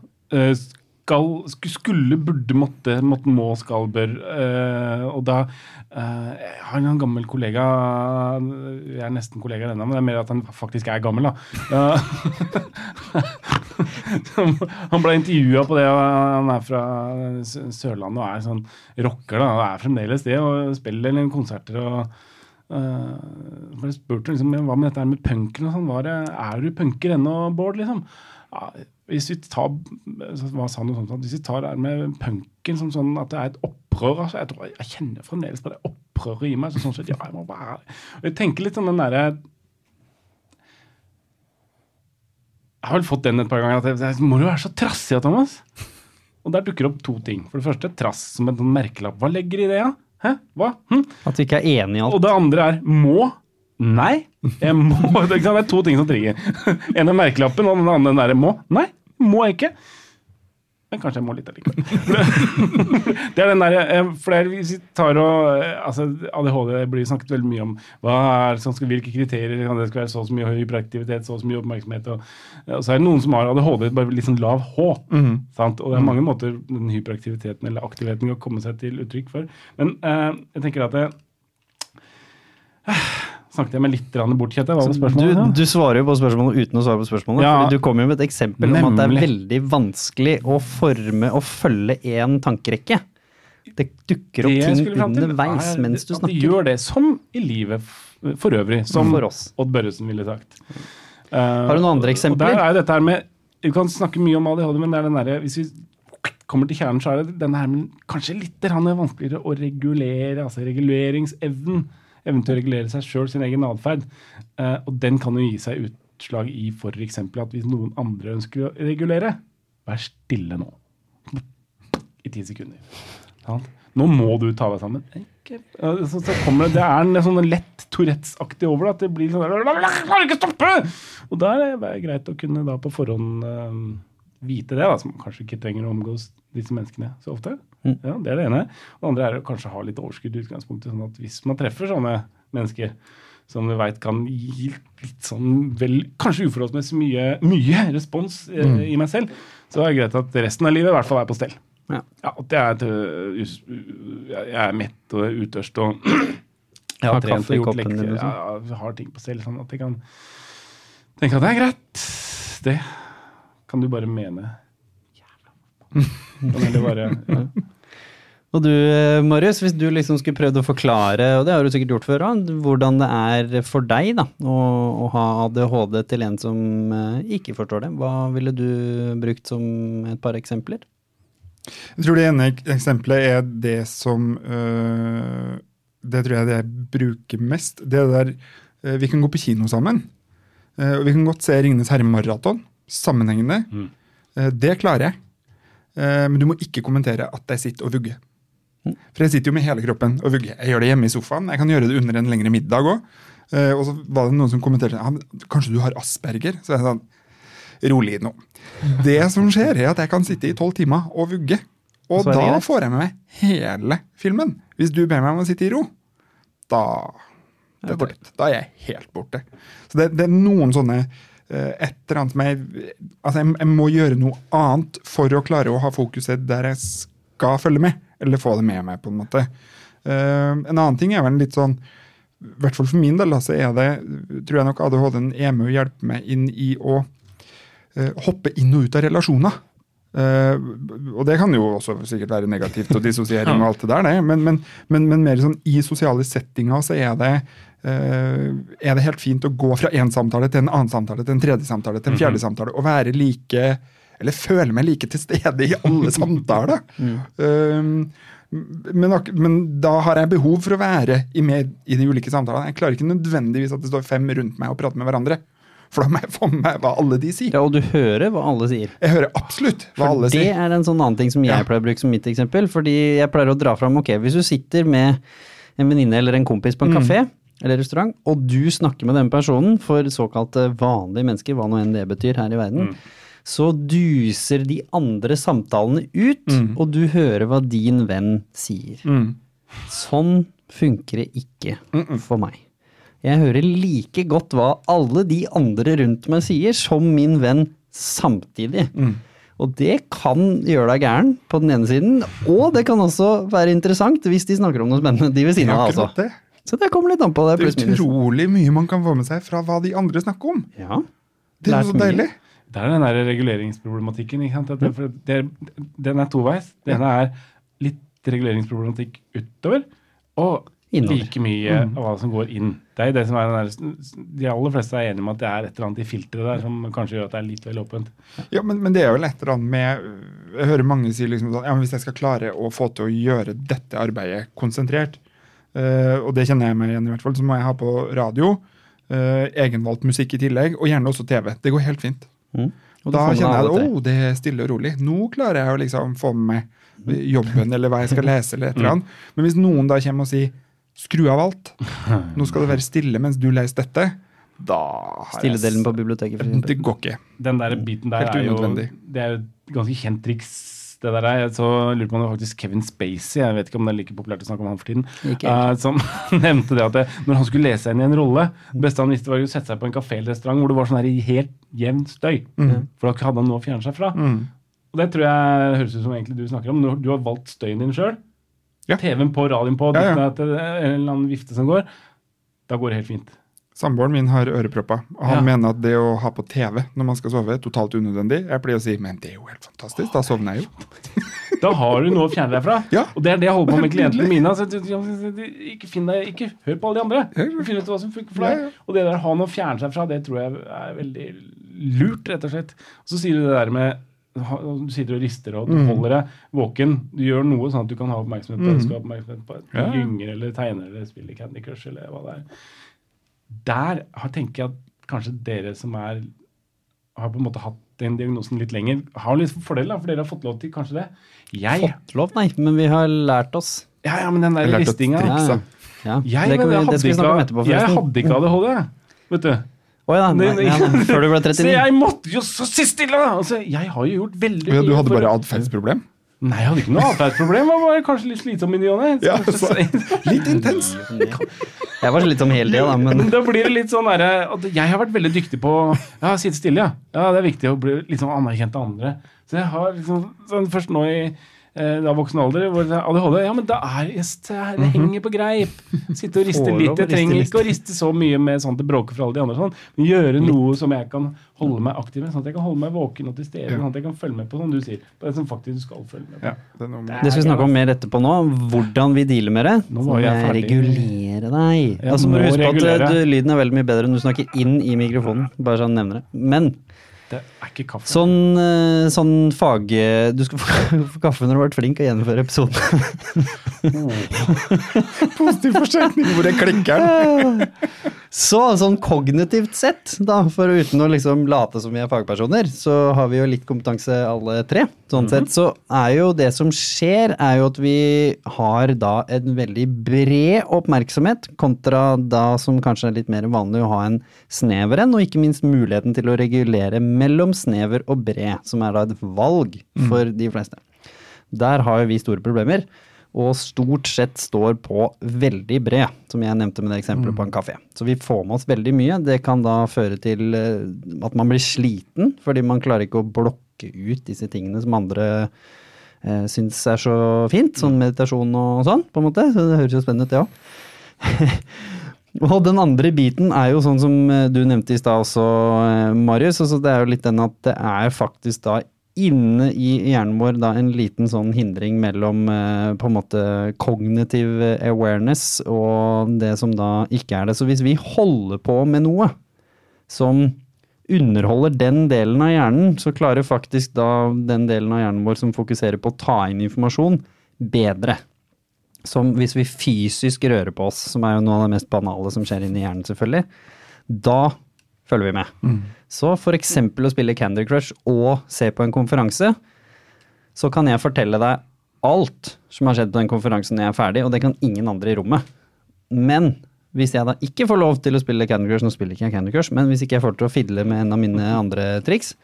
Skal skulle, burde, måtte, måtte, må, skal, bør. Uh, og da uh, Jeg har en gammel kollega Jeg er nesten kollega ennå, men det er mer at han faktisk er gammel, da. Uh, han ble intervjua på det, og han er fra Sø- Sørlandet og er sånn rocker. da, og Er fremdeles det, og spiller en konserter og Uh, ble spurt liksom, hva med dette med punken og sånn. Er du punker ennå, Bård? liksom? Ja, hvis vi tar hva sa noe sånt, hvis vi tar det med punken som sånn at det er et opprør altså, jeg, tror, jeg kjenner fremdeles på det opprøret i meg. Så sånn sett, ja, jeg må bare Jeg tenker litt sånn den derre Jeg har vel fått den et par ganger. at jeg, jeg, Må du være så trassig, Thomas? Og der dukker det opp to ting. For det første trass som en sånn merkelapp. Hva legger i det? Ja? Hæ? Hva? Hm? At vi ikke er enige i alt. Og det andre er må. Nei. Jeg må. Det er to ting som trigger. En er merkelappen, og den andre den derre må. Nei, må jeg ikke. Men kanskje jeg må litt allikevel. Det er den der, eh, for hvis vi tar og, eh, altså ADHD blir snakket veldig mye om hva er, som skal, hvilke kriterier kan det skal være så så mye hyperaktivitet, så så mye oppmerksomhet. Og, og så er det noen som har ADHD bare litt sånn lav H. Sant? Og det er mange måter den hyperaktiviteten eller aktiviteten kan komme seg til uttrykk for. Men eh, jeg tenker at det, Snakket jeg meg litt bort, Kjetil? Hva var Du, spørsmålet? du svarer jo på spørsmålet uten å svare på spørsmålet. Ja. fordi du kom jo med et eksempel om at det er veldig vanskelig å forme og følge én tankerekke. Det dukker opp Det ting underveis er mens du at de snakker. gjør det, som i livet for øvrig. Som For oss. Odd Børresen ville sagt. Har du noen andre eksempler? Og der er jo dette her med, Vi kan snakke mye om ADHD, men det er den derre Hvis vi kommer til kjernen, så er det denne her men kanskje litt vanskeligere å regulere. Altså reguleringsevnen. Evnen regulere seg sjøl, sin egen atferd. Eh, og den kan jo gi seg utslag i f.eks. at hvis noen andre ønsker å regulere, vær stille nå. I ti sekunder. Sant? Nå må du ta deg sammen. Så, så kommer det, det er en sånn lett Tourettes-aktig over det. At det blir sånn der, klarer ikke stoppe! Og da er det greit å kunne da på forhånd eh, vite det, da, som kanskje ikke trenger å omgås disse menneskene så ofte. Mm. Ja, Det er det ene. Og det andre er å kanskje ha litt overskudd i utgangspunktet. sånn at hvis man treffer sånne mennesker som du veit kan gi litt sånn vel, kanskje uforholdsmessig mye, mye respons eh, Mm. i meg selv, så er det greit at resten av livet i hvert fall er på stell. Ja. Ja, at jeg er, jeg er mett og utørst og jeg Har har trent og gjort lekser. eller Ja, har ting på stell, sånn at jeg kan tenke at det er greit. Det kan du bare mene. Jævla bare ja. Og du, eh, Marius, hvis du liksom skulle prøvd å forklare, og det har du sikkert gjort før òg, hvordan det er for deg da, å, å ha ADHD til en som eh, ikke forstår det, hva ville du brukt som et par eksempler? Jeg tror det ene eksempelet er det som øh, Det tror jeg det jeg bruker mest. Det er der øh, vi kan gå på kino sammen. Øh, og vi kan godt se Ringenes herre-maraton sammenhengende. Mm. Det klarer jeg. Eh, men du må ikke kommentere at jeg sitter og vugger. For jeg sitter jo med hele kroppen og vugger. Jeg gjør det hjemme i sofaen. Jeg kan gjøre det under en lengre middag òg. og så var det noen som kommenterte ja, kanskje du har asperger. Så jeg sa Rolig nå. Det som skjer, er at jeg kan sitte i tolv timer og vugge. Og da får jeg med meg hele filmen. Hvis du ber meg om å sitte i ro, da Er Da er jeg helt borte. Så det, det er noen sånne eh, Et eller annet jeg Altså, jeg, jeg må gjøre noe annet for å klare å ha fokuset der jeg skal følge med. Eller få det med meg, på en måte. Uh, en annen ting er vel litt sånn I hvert fall for min del, så er det tror jeg nok ADHD-en er med å hjelpe meg inn i å uh, hoppe inn og ut av relasjoner. Uh, og det kan jo også sikkert være negativt og dissosiering og alt det der, det. Men, men, men, men mer sånn i sosiale settinger så er det eh, er det helt fint å gå fra én samtale til en annen samtale til en tredje samtale til en fjerde samtale og være like eller føle meg like til stede i alle samtaler. Um, men, men da har jeg behov for å være i, med i de ulike samtalene. Jeg klarer ikke nødvendigvis at det står fem rundt meg og prater med hverandre. For da må jeg få med meg hva alle de sier. Ja, og du hører hva alle sier. Jeg hører absolutt hva For alle det sier. er en sånn annen ting som jeg Ja. pleier å bruke som mitt eksempel. Fordi jeg pleier å dra fram, ok, hvis du sitter med en venninne eller en kompis på en Mm. kafé eller restaurant, og du snakker med den personen for såkalte vanlige mennesker, hva nå enn det betyr her i verden, Mm. så duser de andre samtalene ut, Mm. og du hører hva din venn sier. Mm. Sånn funker det ikke for meg. Jeg hører like godt hva alle de andre rundt meg sier, som min venn samtidig. Mm. Og det kan gjøre deg gæren på den ene siden, og det kan også være interessant hvis de snakker om noe spennende, de ved siden av Altså. Så det kommer litt an på det. Det er utrolig mye man kan få med seg fra hva de andre snakker om. Ja. Det er så mye. deilig. Det er den der reguleringsproblematikken. Ikke sant? Det, det den er toveis. Det ene er litt reguleringsproblematikk utover, og Innover. like mye av hva som går inn. Det er det som er den der, De aller fleste er enige om at det er et eller annet i filteret der som kanskje gjør at det er litt vel åpent. Ja, men, men det er vel et eller annet med Jeg hører mange si liksom sånn ja, men Hvis jeg skal klare å få til å gjøre dette arbeidet konsentrert, og det kjenner jeg meg igjen i hvert fall, så må jeg ha på radio, eh, egenvalgt musikk i tillegg, og gjerne også TV. Det går helt fint. Mm. Da kjenner jeg at oh, det er stille og rolig. Nå klarer jeg å liksom få med meg jobben eller hva jeg skal lese. eller et eller annet. Men hvis noen da kommer og sier skru av alt, nå skal det være stille mens du leser dette, da har Stilledelen på biblioteket, for eksempel. Det går ikke. Den der biten der er jo. Det er jo et ganske kjent triks. Det der er, så lurer på om det var faktisk Kevin Spacey, jeg vet ikke om det er like populært å snakke om han for tiden, eh, som nevnte det at det, når han skulle lese henne i en rolle, det beste han visste var å sette seg på en kafé eller restaurant hvor det var sånn her helt jevn støy. For da hadde han noe å fjerne seg fra. Mm. Og det tror jeg høres ut som egentlig du snakker om. Du, du har valgt støyen din sjøl. Ja. TV-en på, radioen på, Ja, ja. er en eller annen vifte som går. Da går det helt fint. Samboeren min har ørepropper, og han Ja. mener at det å ha på TV når man skal sove, er totalt unødvendig. Jeg pleier å si men det er jo helt fantastisk, da sovner jeg jo. Da har du noe å fjerne deg fra. Ja. Og det er det jeg holder på med klientene mine. Altså, ikke, finn deg, ikke hør på alle de andre. Finn ut hva som funker for deg. Og det der å ha noe å fjerne seg fra, det tror jeg er veldig lurt, rett og slett. Og så sier du det der med Du sitter og rister og du Mm. holder deg våken. Du gjør noe sånn at du kan ha oppmerksomhet på. Mm. Oppmerksomhet på Ja. gynger eller tegner eller spiller Candy Crush eller hva det er. Der har, tenker jeg at kanskje dere som er har på en måte hatt den diagnosen litt lenger, har litt fordel, da, for dere har fått lov til kanskje det. Jeg Fått lov, nei, men vi har lært oss. Ja, ja, men den der listinga. Ja, ja. jeg, det, kan vi, det skal vi snakke om etterpå, jeg hadde ikke ADHD, vet du. Å ja, nei, Nei, nei, før du ble Så jeg måtte jo så si stille! da! Altså, jeg har jo gjort veldig Ja, du hadde bare atferdsproblem? Nei, jeg hadde ikke noe atferdsproblem. Jeg var kanskje litt slitsom i ny og ne. Ja, Litt intens. Jeg var slitsom litt hele tida, da, men Da blir det litt sånn derre at Jeg har vært veldig dyktig på Ja, sitte stille, ja. Ja, Det er viktig å bli litt sånn anerkjent av andre. Så jeg har liksom sånn Først nå i eh, da voksen alder hvor det ADHD Ja, men da er det henger på greip. Sitte og riste litt. Jeg trenger ikke å riste så mye med sånn til bråke bråker for alle de andre. Sånn. Men gjøre noe som jeg kan holde meg aktiv med, sånn at jeg kan holde meg våken og til stede. Ja. Sånn at jeg kan følge med på, som du sier, på det som faktisk du skal følge med på. Ja, det er noe med det skal vi snakke om mer etterpå nå. Hvordan vi dealer med det. Nå må jeg ferdig. regulere deg. Jeg Altså må du huske på at du, lyden er veldig mye bedre når du snakker inn i mikrofonen. Bare sånn nevner det. Men Det er ikke kaffe. sånn, eh, sånn fag... Du skal få kaffe når du har vært flink og gjennomføre episoden. positiv forsterkning hvor det klikker. Så sånn kognitivt sett, da, for uten å liksom late som vi er fagpersoner, så har vi jo litt kompetanse alle tre. Sånn sett så er jo det som skjer, er jo at vi har da en veldig bred oppmerksomhet, kontra da som kanskje er litt mer vanlig å ha en snever en, og ikke minst muligheten til å regulere mellom snever og bred, som er da et valg for de fleste. Der har jo vi store problemer, og stort sett står på veldig bred, som jeg nevnte med det eksempelet på en kafé. Så vi får med oss veldig mye. Det kan da føre til eh, at man blir sliten, fordi man klarer ikke å blokke ut disse tingene som andre eh, syns er så fint, sånn meditasjon og sånn, på en måte. Så det høres jo spennende ut, det òg. Og den andre biten er jo sånn som eh, du nevnte i stad også, eh, Marius. Altså det er jo litt den at det er faktisk da inne i hjernen vår da en liten sånn hindring mellom eh, på en måte kognitiv awareness og det som da ikke er det. Så hvis vi holder på med noe som underholder den delen av hjernen, så klarer faktisk da den delen av hjernen vår som fokuserer på å ta inn informasjon, bedre. Som hvis vi fysisk rører på oss, som er jo noe av det mest banale som skjer inni hjernen, selvfølgelig, da følger vi med. Så for eksempel å spille Candy Crush og se på en konferanse, så kan jeg fortelle deg alt som har skjedd på den konferansen når jeg er ferdig, og det kan ingen andre i rommet. Men hvis jeg da ikke får lov til å spille Candy Crush, nå spiller ikke jeg Candy Crush, men hvis ikke jeg får til å fidle med en av mine andre triks,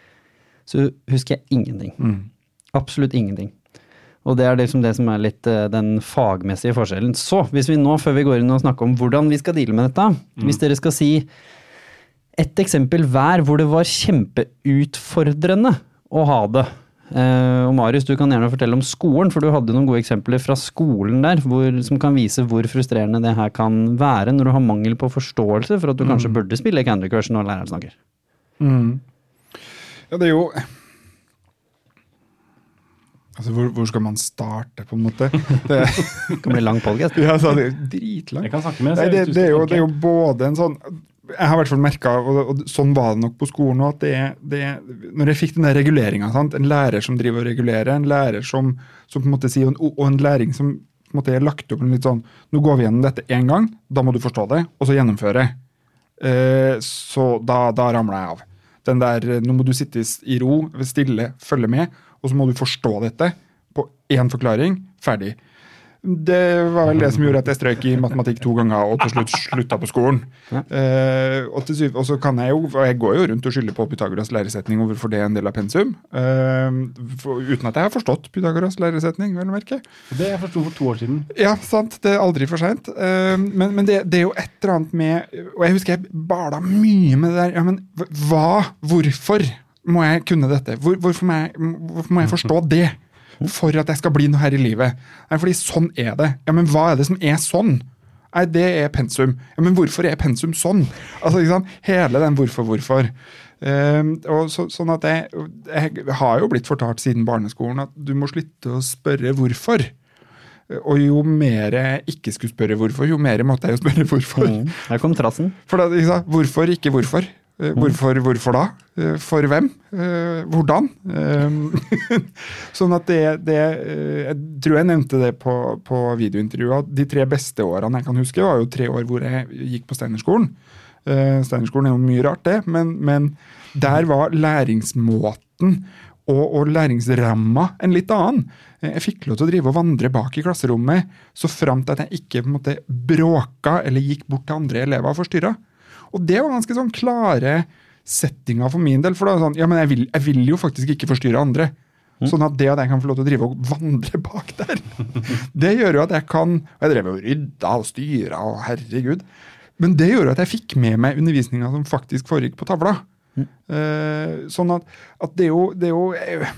så husker jeg ingenting. Absolutt ingenting. Og det er liksom det som er litt eh, den fagmessige forskjellen. Så hvis vi nå, før vi går inn og snakker om hvordan vi skal deale med dette, hvis dere skal si et eksempel hver hvor det var kjempeutfordrende å ha det. Eh, og Marius, du kan gjerne fortelle om skolen, for du hadde noen gode eksempler fra skolen der, hvor, som kan vise hvor frustrerende det her kan være når du har mangel på forståelse for at du kanskje burde spille Candy Crush når læreren snakker. Ja, det er jo Altså, hvor, hvor skal man starte, på en måte? Det, Det kan bli lang podkast. ja, så det er jo dritlangt. Jeg kan snakke med Nei, det, det, er jo, det er jo både en sånn Jeg har i hvert fall merka, og, sånn var det nok på skolen òg, at det, det Når jeg fikk den der reguleringa, en lærer som driver og regulerer, en lærer som, som på en måte sier, og, en læring som på en måte er lagt opp en litt sånn Nå går vi gjennom dette én gang, da må du forstå det, og så gjennomføre. Eh, så da, da ramla jeg av. Den der, Nå må du sitte i ro, stille, følge med, og så må du forstå dette på én forklaring. Ferdig. Det var vel det som gjorde at jeg strøk i matematikk to ganger og til slutt slutta på skolen. Uh, og, syv, og så kan jeg jo, og jeg går jo rundt og skylder på Pythagoras læresetning og hvorfor det er en del av pensum. Uh, for, uten at jeg har forstått Pythagoras læresetning, vel å merke. Det jeg forsto for to år siden. Ja, sant. Det er aldri for seint. men men det, det er jo et eller annet med Og jeg husker jeg bala mye med det der. Ja, men hva? Hvorfor må jeg kunne dette? Hvor, hvorfor, må jeg, hvorfor må jeg forstå det? For at jeg skal bli noe her i livet. Nei, fordi sånn er det. Ja, men hva er det som er sånn? Nei, det er pensum. Ja, Men hvorfor er pensum sånn? Altså, ikke sant? Hele den hvorfor, hvorfor. Ehm, og så, sånn at jeg, jeg har jo blitt fortalt siden barneskolen at du må slutte å spørre hvorfor. Og jo mer jeg ikke skulle spørre hvorfor, jo mer måtte jeg jo spørre hvorfor. Mm. Her kom trassen. For da, ikke sant? Hvorfor, ikke hvorfor. Eh, Hvorfor, hvorfor da? Eh, For hvem? Eh, Hvordan? Eh, sånn at det, det Jeg tror jeg nevnte det på, på videointervjuet. De tre beste årene jeg kan huske, var jo tre år hvor jeg gikk på Steinerskolen. Steinerskolen er jo mye rart, det, men, men der var læringsmåten og, og læringsramma en litt annen. Jeg fikk lov til å drive og vandre bak i klasserommet så framt at jeg ikke på en måte bråka eller gikk bort til andre elever og forstyrra. Og det var ganske sånn klare settinger for min del. For da er det sånn, ja, men jeg vil, jeg vil jo faktisk ikke forstyrre andre. Sånn at det at jeg kan få lov til å drive og vandre bak der, det gjør jo at jeg kan og Jeg drev og rydda og styra og herregud. Men det gjorde at jeg fikk med meg undervisninga som faktisk foregikk på tavla. Eh, sånn at, at det er jo, det er jo eh,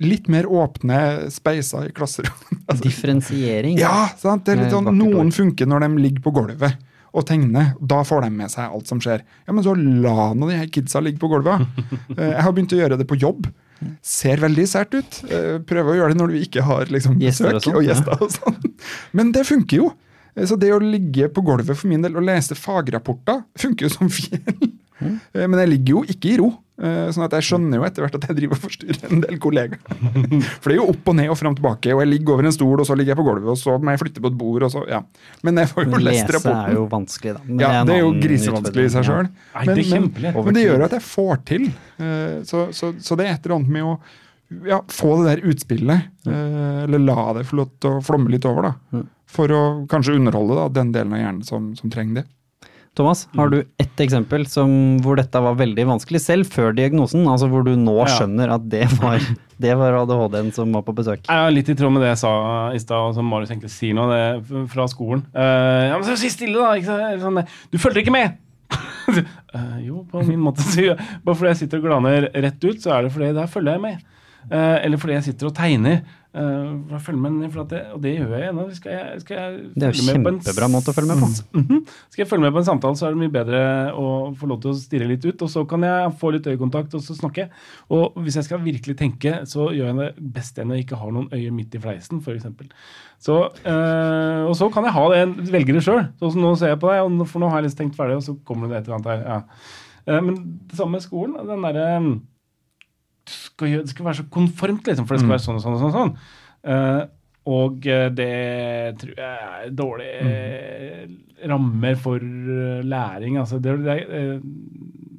litt mer åpne speiser i klasserommet. Altså, Differensiering. ja, sant? er sånn, Noen funker når de ligger på gulvet og tegne. Da får de med seg alt som skjer. Ja, Men så la nå de her kidsa ligge på gulvet. Eh, Jeg har begynt å gjøre det på jobb. Ser veldig sært ut. Eh, Prøver å gjøre det når du ikke har liksom, og besøk sånn, og gjester. og sånn. Men det funker jo. Eh, Så det å ligge på gulvet for min del og lese fagrapporter funker jo som fjell. Mm. Men jeg ligger jo ikke i ro. Eh, Sånn at jeg skjønner jo etter hvert at jeg driver og forstyrrer en del kollegaer. For det er jo opp og ned og fram og tilbake, og jeg ligger over en stol, og så ligger jeg på gulvet, og så må jeg flytte på et bord, og så Ja. Men jeg får jo Men lest lese er rapporten. jo vanskelig, da. Men Ja, det er jo grisevanskelig i seg sjøl. Men, er. Men det gjør jo at jeg får til. Eh, Så, så, så det er et eller annet med å ja, få det der utspillet, eh, eller la det få lov til å flomme litt over, da. For å kanskje underholde da, den delen av hjernen som, som trenger det. Thomas, har Mm. du ett eksempel som, hvor dette var veldig vanskelig, selv før diagnosen? Altså hvor du nå skjønner at det var, det var ADHD-en som var på besøk? Ja, litt i tråd med det jeg sa i stad, og som Marius egentlig sier nå, det fra skolen. Uh, ja, men så si stille, da! Sånn, du følger ikke med! uh, jo, på min måte. Så. Bare fordi jeg sitter og glaner rett ut, så er det fordi der følger jeg med. Uh, eller fordi jeg sitter og tegner. Uh, jeg følger med, for at det, og det gjør jeg ennå. Skal jeg, skal jeg Det er jo kjempebra måte å følge med på. Mhm. Skal jeg følge med på en samtale, så er det mye bedre å få lov til å stirre litt ut. Og så kan jeg få litt øyekontakt, og så snakke. Og hvis jeg skal virkelig tenke, så gjør jeg det best når jeg ikke har noen øyer midt i fleisen, f.eks. Så, eh, og så kan jeg ha det, velge det sjøl. Sånn som nå ser jeg på deg, og for nå har jeg liksom tenkt ferdig, og så kommer det et eller annet her. Ja. Uh, men det samme med skolen. Den der, skal Det skal være så konformt, liksom, for det skal være sånn og sånn. og sånn, sånn. Uh, og eh, det tror jeg er dårlige mm. rammer for eh, læring. Altså, det, det,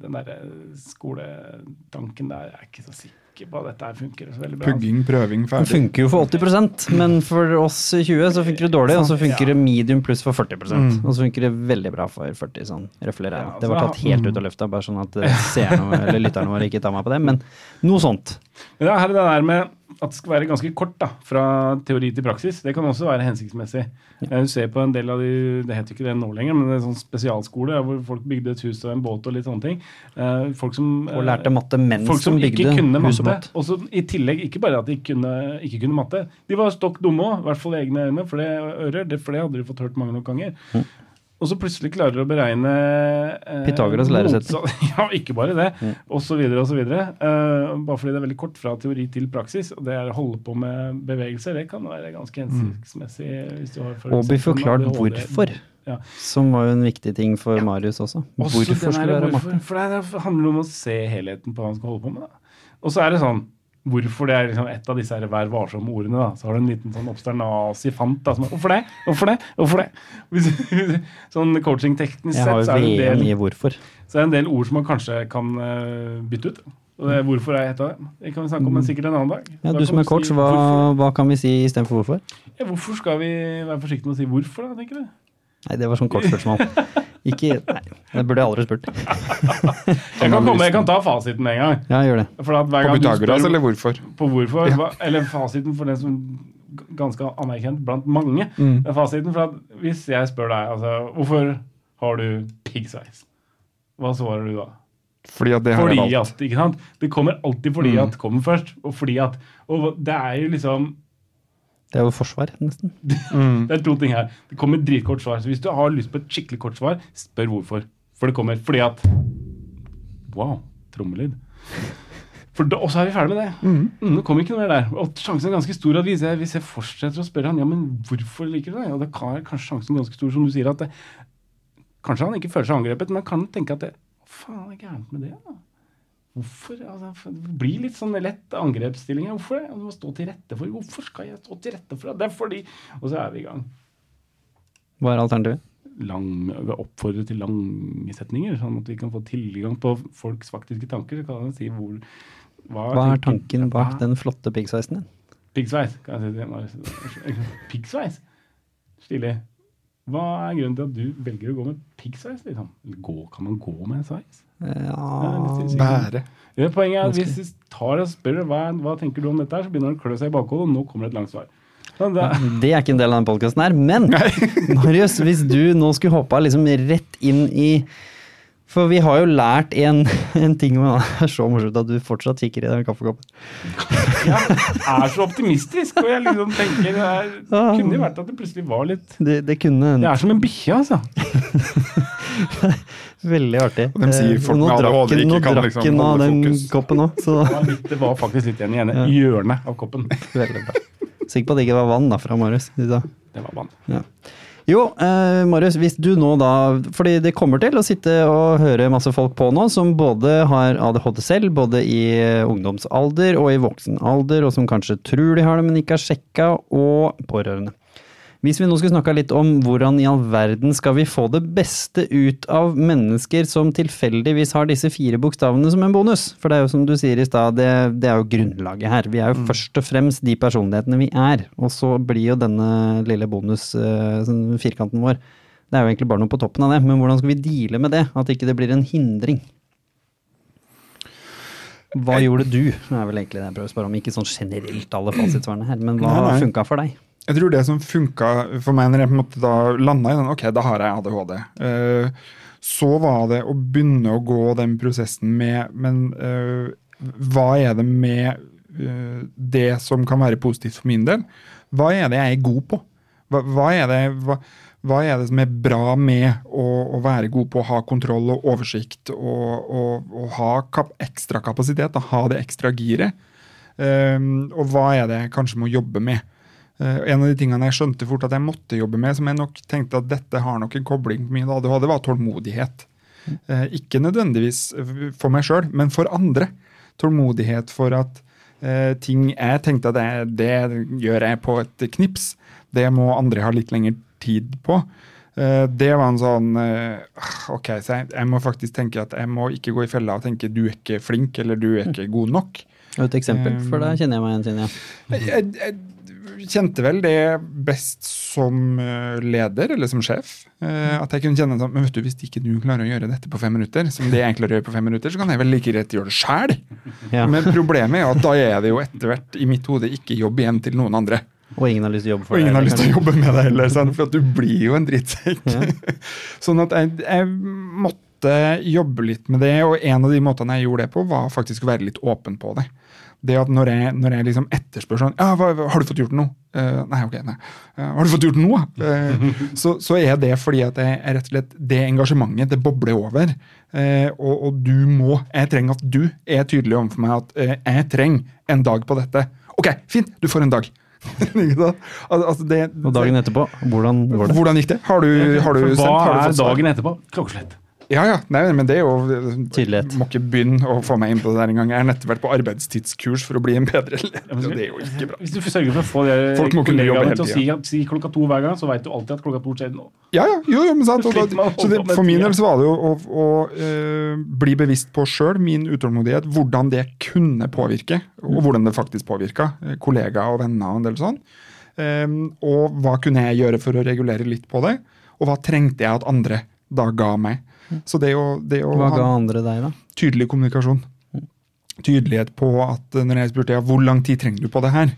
den derre skoletanken der jeg er ikke så sikker på at dette funker så veldig bra. altså. Pugging, prøving, Det ferdig. funker jo for 80% men for oss i 20 så funker det dårlig, og så funker det medium pluss for 40% Og så funker det veldig bra for 40 sånn regna. Ja, Det var tatt helt ut av løfta, bare sånn at eh, seerne eller lytterne våre ikke tar meg på det, men noe sånt. Men det er det der med at det skal være ganske kort da, fra teori til praksis. Det kan også være hensiktsmessig. Du ser på en del av de Det heter ikke det nå lenger, men det er sånn spesialskole hvor folk bygde et hus og en båt og litt sånne ting. Eh, folk som Og lærte matte mens Folk som ikke kunne og matte. båt. Og så i tillegg, ikke bare at de kunne, ikke kunne matte, de var stokk dumme òg. I hvert fall i egne øyne, for det, ører, det, for det hadde de fått hørt mange nok ganger. Mm. Og så plutselig klarer du å beregne eh, Pythagoras læresett. Ja, ikke bare det. Mm. Så videre. Eh, bare fordi det er veldig kort fra teori til praksis. Og det er å holde på med bevegelser, det kan være ganske hensiktsmessig. hvis du har for Og bli forklart hvorfor, Ja. som var jo en viktig ting for Marius også. Hvorfor også skulle det være matte? For det, er- handler om å se helheten på hva han skal holde på med. Da. Og så er det sånn Hvorfor det er liksom et av disse her Vær varsom-ordene. da, Så har du en liten sånn obsternasi-fant. da, som er, Hvorfor det? Hvorfor det? Hvorfor det? Sånn coaching-teknisk sett så er, det en del, hvorfor. så er det en del ord som man kanskje kan eh, bytte ut. Og det, hvorfor er et av dem? Det kan vi snakke om en sikkert en annen dag. Ja, Da du som er si coach, hva, hva kan vi si istedenfor hvorfor? Ja, hvorfor skal vi være forsiktige med å si hvorfor, da, tenker du? Nei, det var sånn kort spørsmål. Ikke Nei, det burde jeg aldri spurt. Jeg kan, komme, jeg kan ta fasiten med en gang. Ja, gjør det. For at hver På Pythagoras, eller hvorfor? på hvorfor, ja. eller fasiten for den som ganske anerkjent blant mange. Mm. er Fasiten for at hvis jeg spør deg altså, hvorfor har du piggsveis, hva svarer du da? Fordi at det har jeg Fordi valgt. at, ikke sant? Det kommer alltid fordi Mm. at kommer først, og fordi at Og det er jo liksom Det er jo forsvar, nesten. Mm. Det er to ting her. Det kommer et dritkort svar. Så hvis du har lyst på et skikkelig kort svar, spør hvorfor. For det kommer fordi at Wow, trommelyd. For da, Og så er vi ferdig med det. Mm, det kommer ikke noe mer der. Og sjansen er ganske stor at hvis jeg, hvis jeg fortsetter å spørre han, ja, men hvorfor liker du det? Og da kan kanskje sjansen ganske stor, som du sier, at det, kanskje han ikke føler seg angrepet, men han kan tenke at det, faen er gærent med det, da? Hvorfor? Altså, det blir litt sånn lett angrepsstilling. Hvorfor? det? Du må stå til rette for Hvorfor skal jeg stå til rette for det? Det er fordi Og så er vi i gang. Hva er alternativet? Lang, oppfordre til lange setninger, sånn at vi kan få tilgang på folks faktiske tanker. Så kan man si hvor Hva er tanken bak Hva- den flotte piggsveisen din? Piggsveis. kan jeg si det. Piggsveis? Stilig. Hva er grunnen til at du velger å gå med piggsveis? Liksom? Gå, kan man gå med en sveis? Ja, Bære. Ja, poenget er at Hvis du tar og spør hva, hva tenker du om dette, her, så begynner han å klø seg i bakhodet, og nå kommer det et langt svar. Sånn, det, Det er ikke en del av den podkasten her, men Marius, hvis du nå skulle hoppa liksom rett inn i For vi har jo lært en, en ting om Det er så morsomt at du fortsatt kikker i den kaffekoppen. jeg er så optimistisk, og jeg liksom tenker det er, Ah. kunne jo vært at det plutselig var litt Det, det kunne Jeg er som en bikkje, altså. Veldig artig. Og de sier Eh, folk med ADHD ikke kan liksom holde av den fokus. koppen òg, så Det var, litt, det var faktisk litt igjen i ene hjørnet av koppen. veldig bra. Sikker på at det ikke var vann da fra Marius. Det var vann. Ja. Jo, eh, Marius, hvis du nå da Fordi det kommer til å sitte og høre masse folk på nå som både har ADHD selv, både i eh, ungdomsalder og i voksen alder, og som kanskje tror de har det, men ikke har sjekka, og pårørende. Hvis vi nå skulle snakka litt om hvordan i all verden skal vi få det beste ut av mennesker som tilfeldigvis har disse fire bokstavene som en bonus? For det er jo som du sier i stad, det, det er jo grunnlaget her. Vi er jo først og fremst de personlighetene vi er. Og så blir jo denne lille bonus, eh, sånn vår, det er jo egentlig bare noe på toppen av det. Men hvordan skal vi deale med det? At ikke det blir en hindring? Hva gjorde du? Det er vel egentlig det jeg prøver å spørre om. Ikke sånn generelt alle fasitsvarene her, men hva funka for deg? Jeg tror det som funka for meg når jeg på en måte da landa i den, ok, da har jeg ADHD. Uh, så var det å begynne å gå den prosessen med Men uh, hva er det med uh, det som kan være positivt for min del? Hva er det jeg er god på? Hva, hva, er, det, hva, hva er det som er bra med å, å være god på å ha kontroll og oversikt og, og, og ha kap, ekstra kapasitet, da, ha det ekstra giret? Eh, og hva er det jeg kanskje må jobbe med? Eh, en av de tingene jeg skjønte fort at jeg måtte jobbe med, som jeg nok tenkte at dette har nok en kobling på min ADHD, var tålmodighet. Eh, ikke nødvendigvis for meg sjøl, men for andre. Tålmodighet for at eh, ting jeg tenkte at jeg, det gjør jeg på et knips, det må andre ha litt lengre tid på. Eh, det var en sånn eh, Ok, så jeg, jeg må faktisk tenke at jeg må ikke gå i fella og tenke du er ikke flink eller du er ikke god nok. Et eksempel, for da kjenner jeg meg igjen. Ja. Jeg, jeg kjente vel det best som eh, leder, eller som sjef. eh, At jeg kunne kjenne sånn Men vet du, hvis ikke du klarer å gjøre dette på fem minutter, som det jeg klarer å gjøre på fem minutter, så kan jeg vel like greit gjøre det sjæl. Ja. Men problemet er at da er det jo etter hvert i mitt hode ikke jobb igjen til noen andre. Og ingen har lyst til å jobbe for Og ingen deg, har lyst til å jobbe med deg heller, sant? for at du blir jo en drittsekk. sånn at jeg, jeg måtte jobbe litt med det, og en av de måtene jeg gjorde det på, var faktisk å være litt åpen på det. Det at når jeg, når jeg liksom etterspør sånn ja, hva, 'Har du fått gjort noe?' Uh, nei, ok, nei. Uh, 'Har du fått gjort noe?' Uh, så, så er det fordi at jeg, rett og slett, det engasjementet det bobler over. Og, og du må Jeg trenger at du er tydelig overfor meg at jeg trenger en dag på dette. Ok, fint, du får en dag. Altså det, Og dagen etterpå, hvordan går det? Hvordan gikk det? Har du, har du Hva sendt? Har du er dagen etterpå? Klokkeslett. Ja, ja. Nei, men det er jo Tydelighet. Må ikke begynne å få meg inn på det der engang. Jeg har nettopp vært på arbeidstidskurs for å bli en bedre leder. det er jo ikke bra. Hvis du sørger for å få de kollegaene til å si, si klokka to hver gang, så veit du alltid at klokka to skjer nå. Ja, ja, jo, jo, men sant. Da, så det, for min del så var det jo å, å å bli bevisst på sjøl, min utålmodighet, hvordan det kunne påvirke, og hvordan det faktisk påvirka eh, kollegaer og venner og en del sånn. Um, og hva kunne jeg gjøre for å regulere litt på det, og hva trengte jeg at andre da ga meg. Så det å, det å Hva ga andre deg, da? tydelig kommunikasjon. Tydelighet på at eh, når jeg spurte ja, hvor lang tid trenger du på det her,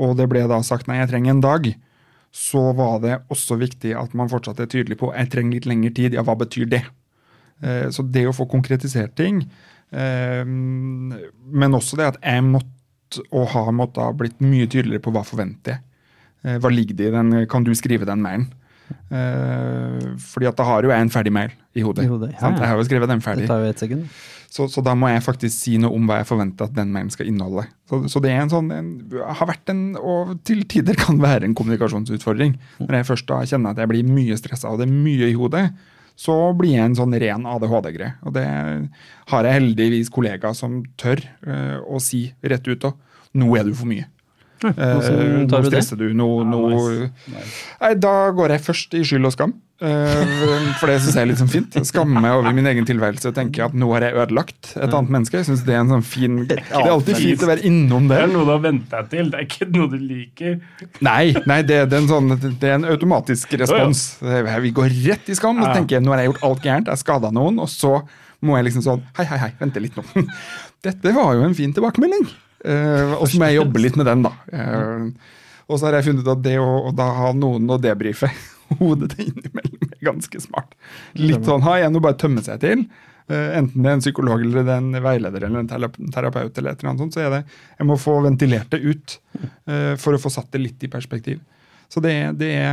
og det ble da sagt nei, jeg trenger en dag, så var det også viktig at man fortsatt er tydelig på jeg trenger litt lengre tid. Ja, hva betyr det? Eh, Så det å få konkretisert ting, eh, men også det at jeg måtte og har måttet ha blitt mye tydeligere på hva forventer jeg. Hva ligger det i den? Kan du skrive den mailen? Eh, fordi at da har jo jeg en ferdig mail i hodet. I hodet, ja, sant? ja. Jeg har jo skrevet den ferdig. Det tar jo ett sekund. Så, så da må jeg faktisk si noe om hva jeg forventer at den mailen skal inneholde. Så, så det en sånn, en, har vært en, og til tider kan være en kommunikasjonsutfordring. Når jeg først da kjenner at jeg blir mye stressa og det er mye i hodet, så blir jeg en sånn ren ADHD-greie. Og det har jeg heldigvis kollegaer som tør uh, å si rett ut òg. Nå er du for mye. Eh, hvordan tar du det? du. Nå, Ja, nice. Nice. Nei, Da går jeg først i skyld og skam. Eh, for det syns jeg er litt sånn fint. Skamme meg over min egen tilværelse og tenker at nå har jeg ødelagt et annet menneske. Jeg synes Det er en sånn fin Det er alltid fint å være innom Det det. er noe du har vent deg til, det er ikke noe du liker. Nei, nei det, det, er en sånn, det er en automatisk respons. Vi går rett i skam, og tenker jeg nå har jeg gjort alt gærent, jeg skada noen, og så må jeg liksom sånn Hei, hei, hei, vente litt nå. Dette var jo en fin tilbakemelding. Eh, og så må jeg jobbe litt med den, da. Eh, og så har jeg funnet ut at det å, å da ha noen å debrife hodet til innimellom er ganske smart. Litt sånn ha jeg å bare tømme seg til. Eh, enten det er en psykolog eller det er en veileder eller en terapeut, eller et eller annet sånt, så er det jeg må få ventilert det ut for å få satt det litt i perspektiv. Så det, det er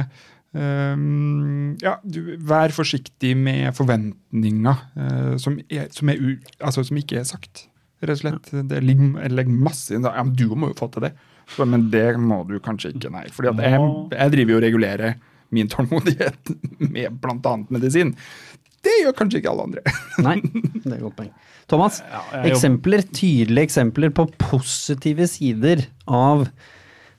ehm, ja, du, Vær forsiktig med forventninger uh, som, er, som, er u, altså, som ikke er sagt. Rett og slett. Det ligger, ligger masse inn. Ja, men du må jo få til det. Så, men det må du kanskje ikke, nei. For jeg, jeg driver jo og regulerer min tålmodighet med bl.a. medisin. Det gjør kanskje ikke alle andre. Nei, det er godt poeng. Thomas, Ja, jeg eksempler, tydelige eksempler på positive sider av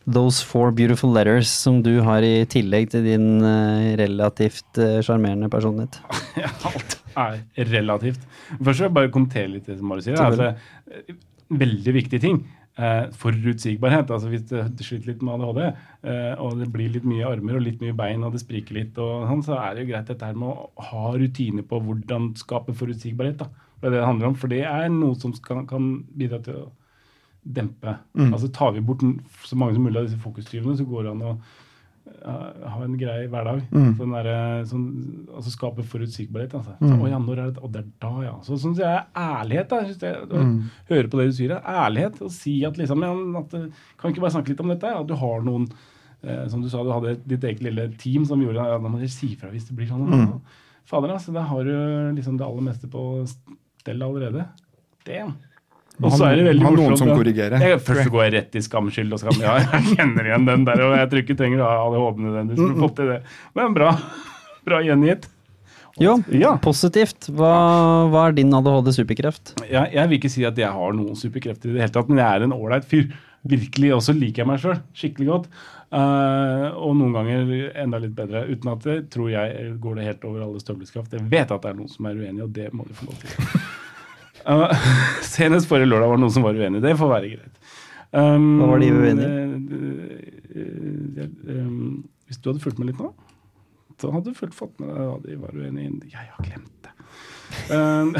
Those Four Beautiful Letters som du har i tillegg til din eh, relativt eh, sjarmerende personlighet. Ja, alt er relativt. Først vil jeg bare kommentere litt det som Mari sier. Altså, eh, veldig viktig ting. Eh, forutsigbarhet. altså Hvis du sliter litt med ADHD, eh, og det blir litt mye armer og litt mye bein, og det spriker litt, og sånn, så er det jo greit dette her med å ha rutiner på hvordan skape forutsigbarhet. da. Det er det det handler om, for det er noe som skal, kan bidra til å dempe. Altså Tar vi bort så mange som mulig av disse fokustyvene, så går det an å ha en grei hverdag. Sånn der, sånn, altså Skape forutsigbarhet. Altså. Så, å ja, når er det, og det er da, ja. Så syns jeg ærlighet. da, synes jeg, å Høre på det du sier. Ærlighet. Og si at liksom ja, at, eh, Kan ikke bare snakke litt om dette? At du har noen eh, Som du sa, du hadde ditt eget lille team som gjorde ja, Da må dere si fra hvis det blir sånn. Ja. Fader, altså. Da har du liksom det aller meste på stell allerede. Damn. Og så er det veldig Ha noen som korrigerer. Jeg, først så går jeg rett i skamskyld og skam. Ja, jeg kjenner igjen den der, og jeg tror ikke trenger å ha ADHD nødvendigvis for å få til det. Men bra. Bra gjengitt. Jo, Ja. positivt. Hva, hva er din ADHD-superkreft? Jeg, jeg vil ikke si at jeg har noen superkrefter i det hele tatt, men jeg er en ålreit fyr. Virkelig. Og så liker jeg meg sjøl skikkelig godt. Uh, og noen ganger enda litt bedre. Uten at det tror jeg går det helt over alle støvleskaft. Jeg vet at det er noen som er uenig, og det må de få lov til. Eh, senest forrige lørdag var det noen som var uenig. Det får være greit. Um, Hva var de uenige eh, eh, um, hvis du hadde fulgt med litt nå, så hadde du fulgt fått med deg hva de var uenige i. Jeg har glemt det. Um,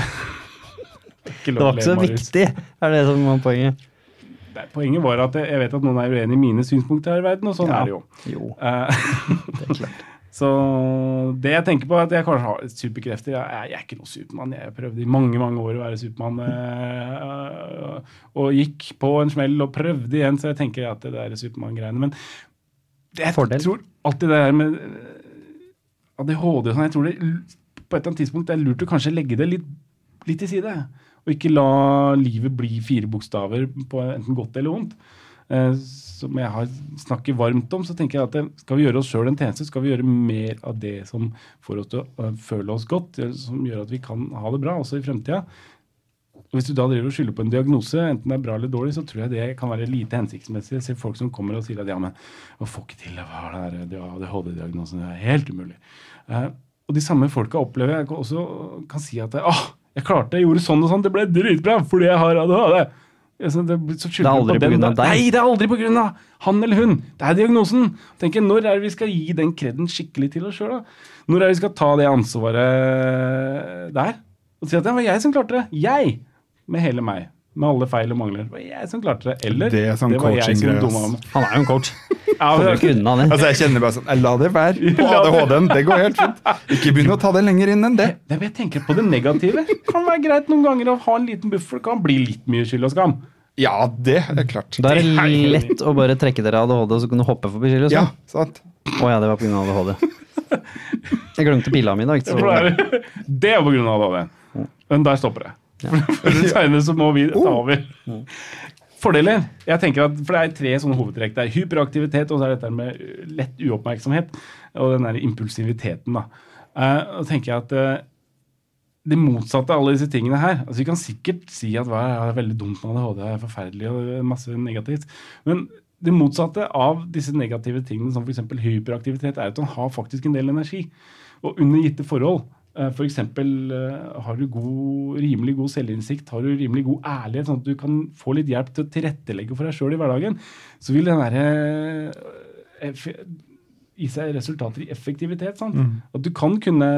ikke Det var ikke så viktig, er det som var poenget. Nei, Poenget var at jeg vet at noen er uenig i mine synspunkter her i verden, og sånn Ja. er det jo. Jo, Uh, det er klart. Så det jeg tenker på, er at jeg kanskje har superkrefter. Jeg, er ikke noe Supermann. Jeg prøvde i mange mange år å være Supermann. eh, og gikk på en smell og prøvde igjen, så jeg tenker at det der Supermann-greiene Men jeg Fordel. tror alltid det der med eh, ADHD og sånn, jeg tror det på et eller annet tidspunkt det er lurt å kanskje legge det litt, litt til side. Og ikke la livet bli fire bokstaver på enten godt eller vondt. Som jeg har snakker varmt om, så tenker jeg at skal vi gjøre oss sjøl en tjeneste, skal vi gjøre mer av det som får oss til å føle oss godt, som gjør at vi kan ha det bra også i fremtida. Og Hvis du da driver og skylder på en diagnose, enten det er bra eller dårlig, så tror jeg det kan være lite hensiktsmessig. Jeg ser folk som kommer og sier at ja, men jeg får ikke til hva er det her ADHD-diagnosen, det er helt umulig. Eh, og de samme folka opplever jeg også kan si at åh, jeg klarte det, jeg gjorde sånn og sånn, det ble dritbra fordi jeg har ADHD. Ja, så det, så Det er aldri av deg. Nei, det er aldri av han eller hun. Det er diagnosen. Tenk, når er det vi skal gi den kreden skikkelig til oss sjøl? Når er det vi skal ta det ansvaret der? Og si at det var jeg som klarte det. Jeg! Med hele meg. Med alle feil og mangler. Det var jeg som klarte det. Eller Det er sånn var jeg som dumma meg. Han er jo en coach. Ja, Kommer men- ikke unna den. Altså, jeg kjenner bare sånn Jeg la det være det- ADHD-en. Det går helt fint. Ikke begynn å ta det lenger inn enn det. Det jeg tenker på det negative. kan være greit noen ganger å ha en liten buffer. Det kan bli litt mye skyld og skam. Ja, det er klart. Da er det Det lett å bare trekke dere ADHD, og så kan du hoppe forbi skillet. Ja, Å sant. ja, det var pga. ADHD. Jeg glemte pila mi i dag. Så. Det er- Det av ADHD. Men der stopper det. For senere så må vi ta over. Fordeler. Jeg tenker at, for Det er tre sånne hovedtrekk. Det er hyperaktivitet, og så er det dette med lett uoppmerksomhet. Og den der impulsiviteten. da. Uh, og tenker jeg at uh, det motsatte av alle disse tingene her altså Vi kan sikkert si at hva er veldig dumt med ADHD, er forferdelig og masse negativt. Men det motsatte av disse negative tingene, som f.eks. hyperaktivitet, er at man har faktisk en del energi. Og under gitte forhold, eh, f.eks. har du god, rimelig god selvinnsikt, har du rimelig god ærlighet, sånn at du kan få litt hjelp til å tilrettelegge for deg sjøl i hverdagen, så vil den derre eh, gi seg resultater i effektivitet. Sant? At du kan kunne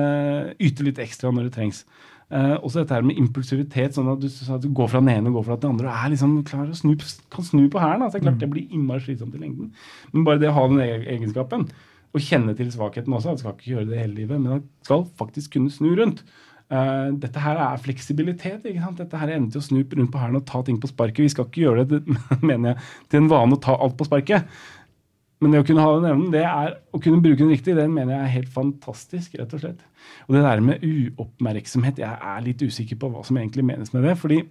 yte litt ekstra når det trengs. Eh, også dette her med impulsivitet, sånn at du, så at du går fra den ene og går fra den andre. og er liksom klar å snu, kan snu på hælen. Altså, det klart det blir innmari slitsomt i lengden. Men bare det å ha den egenskapen, og kjenne til svakheten også, Han skal ikke gjøre det hele livet, men han skal faktisk kunne snu rundt. Uh, dette her er fleksibilitet. ikke sant? Dette her er evnen til å snu rundt på hælen og ta ting på sparket. Vi skal ikke gjøre det mener jeg, til en vane å ta alt på sparket. Men det å kunne ha den evnen, det er å kunne bruke den riktig, den mener jeg er helt fantastisk, rett og slett. Og det der med uoppmerksomhet, jeg er litt usikker på hva som egentlig menes med det. fordi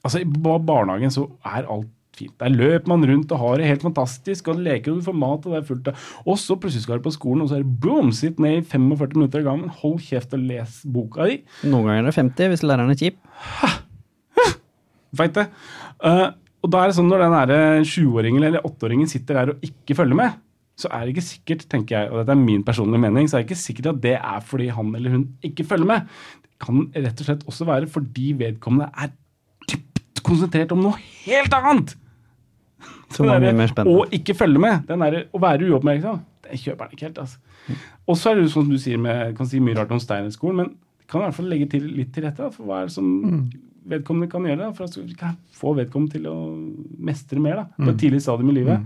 altså, i barnehagen så er alt fint. Der løper man rundt og har det helt fantastisk, og leker og du får mat, og det er fullt av Og så plutselig skal du på skolen, og så er det boom, sitt ned i 45 minutter av gangen, hold kjeft og les boka di. Noen ganger er det 50 hvis læreren er kjip. Veit det. Uh, og da er det sånn når den der sjuåringen eller åtteåringen sitter der og ikke følger med, så er det ikke sikkert, tenker jeg, og dette er min personlige mening, så er det ikke sikkert at det er fordi han eller hun ikke følger med. Det kan rett og slett også være fordi vedkommende er dypt konsentrert om noe helt annet. Som er mye mer spennende. Og ikke følge med, den der, å være uoppmerksom, det kjøper han ikke helt. altså. Og så er det jo sånn som du sier med, kan si mye rart om Steinerskolen, men kan i hvert fall legge til litt til rette for hva er det som vedkommende kan gjøre da, for at kan få vedkommende til å mestre mer da, på et tidlig stadium i livet.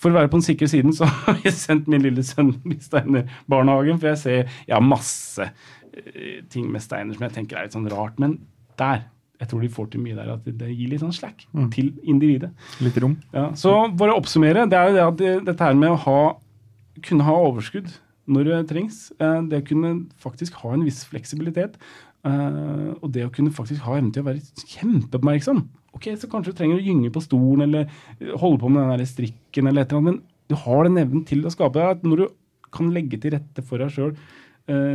For å være på den sikre siden så har jeg sendt min lille sønn i Steiner-barnehagen, for jeg ser jeg har masse eh, ting med Steiner som jeg tenker er litt sånn rart, men der jeg tror de får til mye der at det, gir litt sånn slack til individet. Litt rom. Ja, så bare å oppsummere, det er jo det at det, dette her med å ha, kunne ha overskudd når det trengs, eh, det å kunne faktisk ha en viss fleksibilitet, eh, og det å kunne faktisk ha evnen til å være kjempeoppmerksom. Ok, så kanskje du trenger å gynge på stolen, eller holde på med den der strikken, eller et eller annet, men du har den evnen til å skape deg, at når du kan legge til rette for deg sjøl,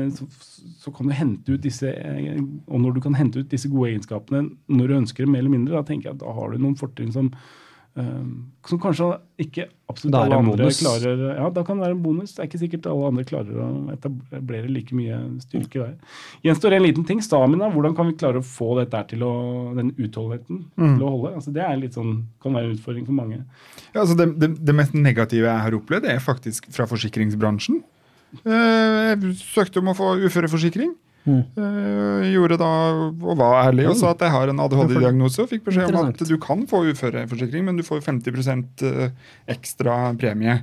så, så kan du hente ut disse eh, Og når du kan hente ut disse gode egenskapene når du ønsker det mer eller mindre, da tenker jeg at da har du noen fortrinn som eh, som kanskje ikke absolutt alle andre bonus. klarer Ja, da kan det være en bonus. Det er ikke sikkert alle andre klarer å etablere like mye styrke der. Gjenstår en liten ting. Stamina. Hvordan kan vi klare å få dette til å, den utholdenheten til å holde? Altså, det er litt sånn, kan være en utfordring for mange. Ja, altså det, det, det mest negative jeg har opplevd, er faktisk fra forsikringsbransjen. Eh, Jeg søkte om å få uføreforsikring. Mm. gjorde da, og var ærlig og sa at jeg har en ADHD-diagnose. Og fikk beskjed om at du kan få uføreforsikring, men du får 50 eh, ekstra premie.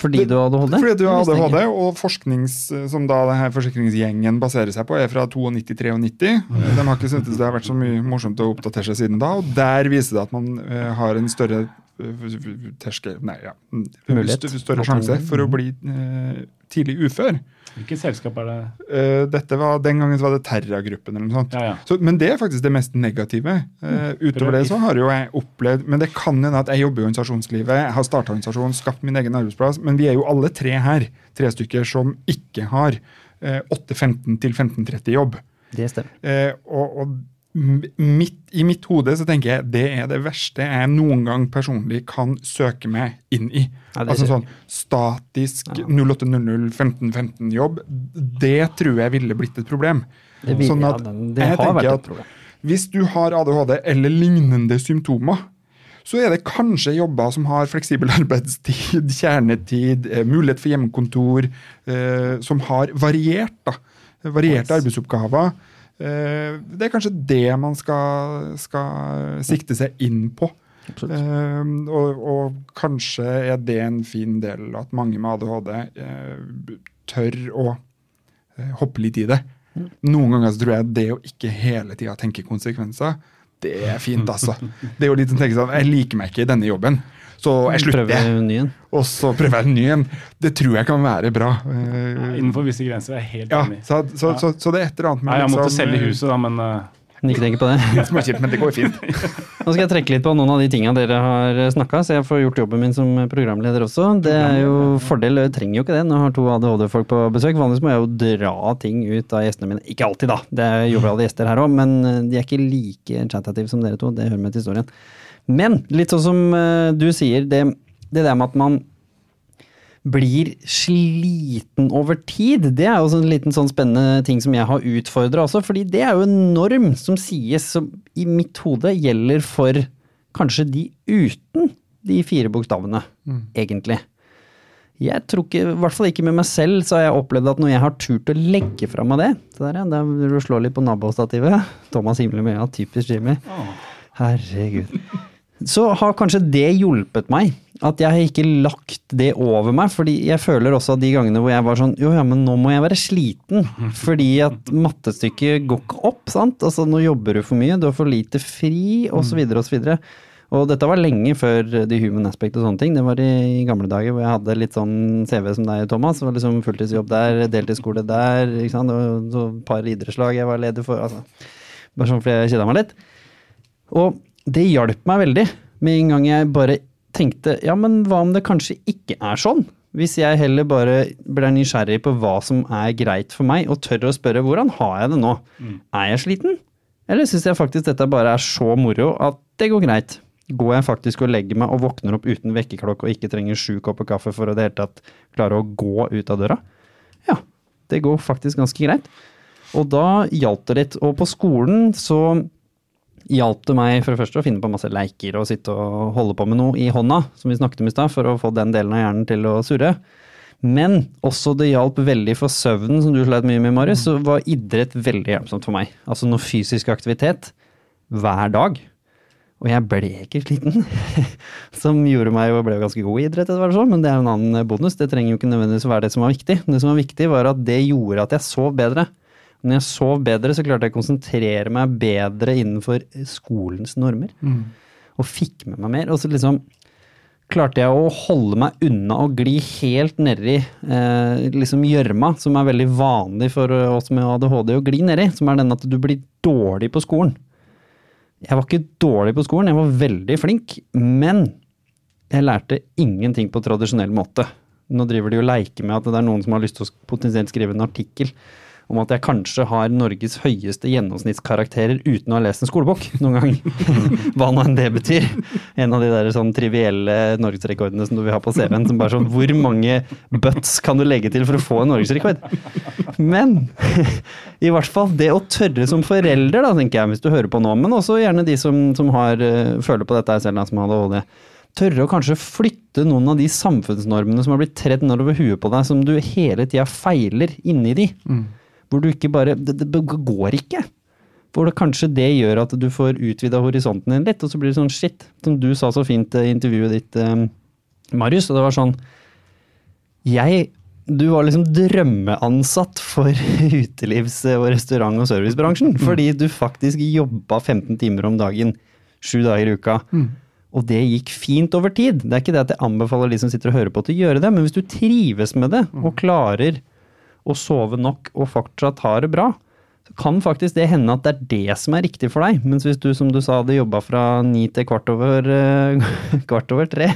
Fordi du har ADHD? Fordi du har ADHD, og forsknings, som da denne forsikringsgjengen baserer seg på, er fra 92-93. De har ikke syntes det har vært så mye morsomt å oppdatere seg siden da, og der viser det at man eh, har en større eh, terskel Nei, ja. Større sjanse for å bli eh, tidlig ufør. Hvilket selskap er det? Uh, dette var, Den gangen så var det Terra-gruppen. eller noe sånt. Ja, ja. Så, men det er faktisk det mest negative. Uh, utover det så har jo jeg opplevd Men det kan hende at jeg jobber i organisasjonslivet, jeg har starta organisasjon, skapt min egen arbeidsplass, men vi er jo alle tre her, tre stykker, som ikke har eh, 8.15 til 15.30 jobb. Det stemmer. Eh, og og m- midt, I mitt hode så tenker jeg det er det verste jeg noen gang personlig kan søke meg inn i. Ja, altså sånn statisk 0800-1515-jobb. Det tror jeg ville blitt et problem. Det, vil, Sånn at ja, det jeg har vært et problem. Hvis du har ADHD eller lignende symptomer, så er det kanskje jobber som har fleksibel arbeidstid, kjernetid, eh, mulighet for hjemmekontor, eh, som har variert, da. Varierte arbeidsoppgaver. Eh, det er kanskje det man skal, skal sikte seg inn på. Eh, og, og kanskje er det en fin del at mange med ADHD eh, tør å hoppe litt i det. Noen ganger så tror jeg det å ikke hele tida tenke konsekvenser, det er fint, altså. Det er jo litt å tenke sånn, Jeg liker meg ikke i denne jobben, så jeg slutter. Og så prøver jeg en ny en. Det tror jeg kan være bra. Ja, Innenfor visse grenser er jeg helt ja, enig. så, så, så, så det er et eller annet Nei, jeg måtte liksom, selge eh, huset, da, men eh, Ikke tenk på det. Småkjipt, men det går fint. Nå skal jeg trekke litt på noen av de tinga dere har snakka, så jeg får gjort jobben min som programleder også. Det er jo fordel, jeg trenger jo ikke det når jeg har to ADHD-folk på besøk. Vanligvis må jeg jo dra ting ut av gjestene mine. Ikke alltid, da, det er joviale gjester her òg, men eh, de er ikke like chat-aktive som dere to. Det hører med til historien. Men litt sånn som eh, du sier, det, det der med at man blir sliten over tid. Det er jo en liten sånn spennende ting som jeg har utfordra også, fordi det er jo en norm som sies, som i mitt hode gjelder for kanskje de uten de fire bokstavene, egentlig. Jeg tror ikke, i hvert fall ikke med meg selv, så har jeg opplevd at når jeg har turt å legge fra meg det Så der, ja, der du slå litt på nabostativet. Thomas himler med øya, typisk Jimmy. Herregud. Så har kanskje det hjulpet meg. At jeg har ikke lagt det over meg. fordi jeg føler også at de gangene hvor jeg var sånn Jo, ja, men nå må jeg være sliten. Fordi at mattestykket går ikke opp, sant. Altså nå jobber du for mye, du har for lite fri, osv., osv. Og dette var lenge før The Human Aspect og sånne ting. Det var i, gamle dager hvor jeg hadde litt sånn CV som deg, Thomas. Det var liksom fulltidsjobb der, deltidsskole der, ikke sant. Og så et par idrettslag jeg var leder for. altså. Bare sånn fordi jeg kjeda meg litt. Og det hjalp meg veldig med en gang jeg bare tenkte ja, men hva om det kanskje ikke er sånn? Hvis jeg heller bare blir nysgjerrig på hva som er greit for meg, og tør å spørre hvordan har jeg det nå? Er jeg sliten? Eller syns jeg faktisk dette bare er så moro at det går greit? Går jeg faktisk og legger meg og våkner opp uten vekkerklokke og ikke trenger sju kopper kaffe for å det hele tatt klare å gå ut av døra? Ja, det går faktisk ganske greit. Og da hjalp det litt. Og på skolen så hjalp det meg for det første å finne på masse leiker og sitte og holde på med noe i hånda, som vi snakket om i stad, for å få den delen av hjernen til å surre. Men også det hjalp veldig for søvnen, som du sleit mye med, Marius, så var idrett veldig hjelpsomt for meg. Altså noe fysisk aktivitet hver dag. Og jeg ble ikke sliten, som gjorde meg og ble ganske god i idrett, etter hvert sånn, men det er en annen bonus. Det trenger jo ikke nødvendigvis å være det som var viktig. Det som var viktig, var at det gjorde at jeg sov bedre. Når jeg sov bedre, så klarte jeg å konsentrere meg bedre innenfor skolens normer. Og fikk med meg mer. Og så liksom klarte jeg å holde meg unna og gli helt nedi eh, liksom gjørma, som er veldig vanlig for oss med ADHD å gli nedi. Som er den at du blir dårlig på skolen. Jeg var ikke dårlig på skolen, jeg var veldig flink, men jeg lærte ingenting på tradisjonell måte. Nå driver de og leker med at det er noen som har lyst til å potensielt skrive en artikkel om at jeg kanskje har Norges høyeste gjennomsnittskarakterer uten å ha lest en skolebok noen gang. Hva nå enn det betyr. En av de der sånn trivielle norgesrekordene som du vil ha på CV-en. som bare sånn, Hvor mange butts kan du legge til for å få en norgesrekord? Men i hvert fall det å tørre som forelder, da, tenker jeg, hvis du hører på nå, men også gjerne de som, som har, eh, føler på dette selv, da, som har ADHD. Tørre å kanskje flytte noen av de samfunnsnormene som har blitt tredd nedover huet på deg, som du hele tida feiler inni de. Hvor du ikke bare Det, det går ikke. Hvor det kanskje det gjør at du får utvida horisonten din litt, og så blir det sånn shit, som du sa så fint i intervjuet ditt, eh, Marius, og det var sånn Jeg du var liksom drømmeansatt for utelivs- og restaurant- og servicebransjen. Fordi du faktisk jobba 15 timer om dagen, sju dager i uka. Og det gikk fint over tid. Det er ikke det at jeg anbefaler de som sitter og hører på til å gjøre det, men hvis du trives med det og klarer å sove nok og fortsatt ha det bra, så kan faktisk det hende at det er det som er riktig for deg. Mens hvis du, som du sa, hadde jobba fra ni til kvart over, eh, kvart over tre,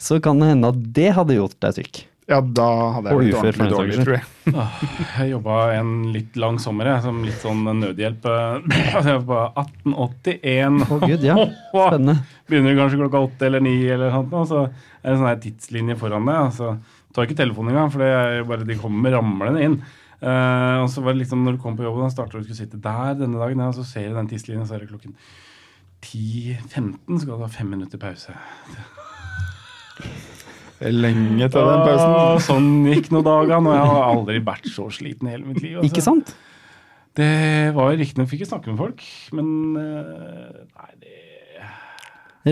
så kan det hende at det hadde gjort deg syk. Ja, da hadde jeg Og blitt ordentlig dårlig, tror jeg. Jeg jobba en litt lang sommer, jeg, som litt sånn nødhjelp. Jeg var 1881. Å gud, ja. Spennende. Begynner kanskje klokka åtte eller ni, eller sånt, så er det en sånn tidslinje foran deg. Og så tar ikke telefonen engang, for det er bare de kommer ramlende inn. Uh, og så var det liksom når du kom på jobben, da starter du å skulle sitte der denne dagen, ja, og så ser du den tidslinjen, så er det klokken 10.15, så skal du ha fem minutter pause. Det er lenge til den pausen. Og sånn gikk noen dager, og jeg har aldri vært så sliten i hele mitt liv. altså. Ikke sant? Det var riktignok fikk jeg snakke med folk, men eh, nei, det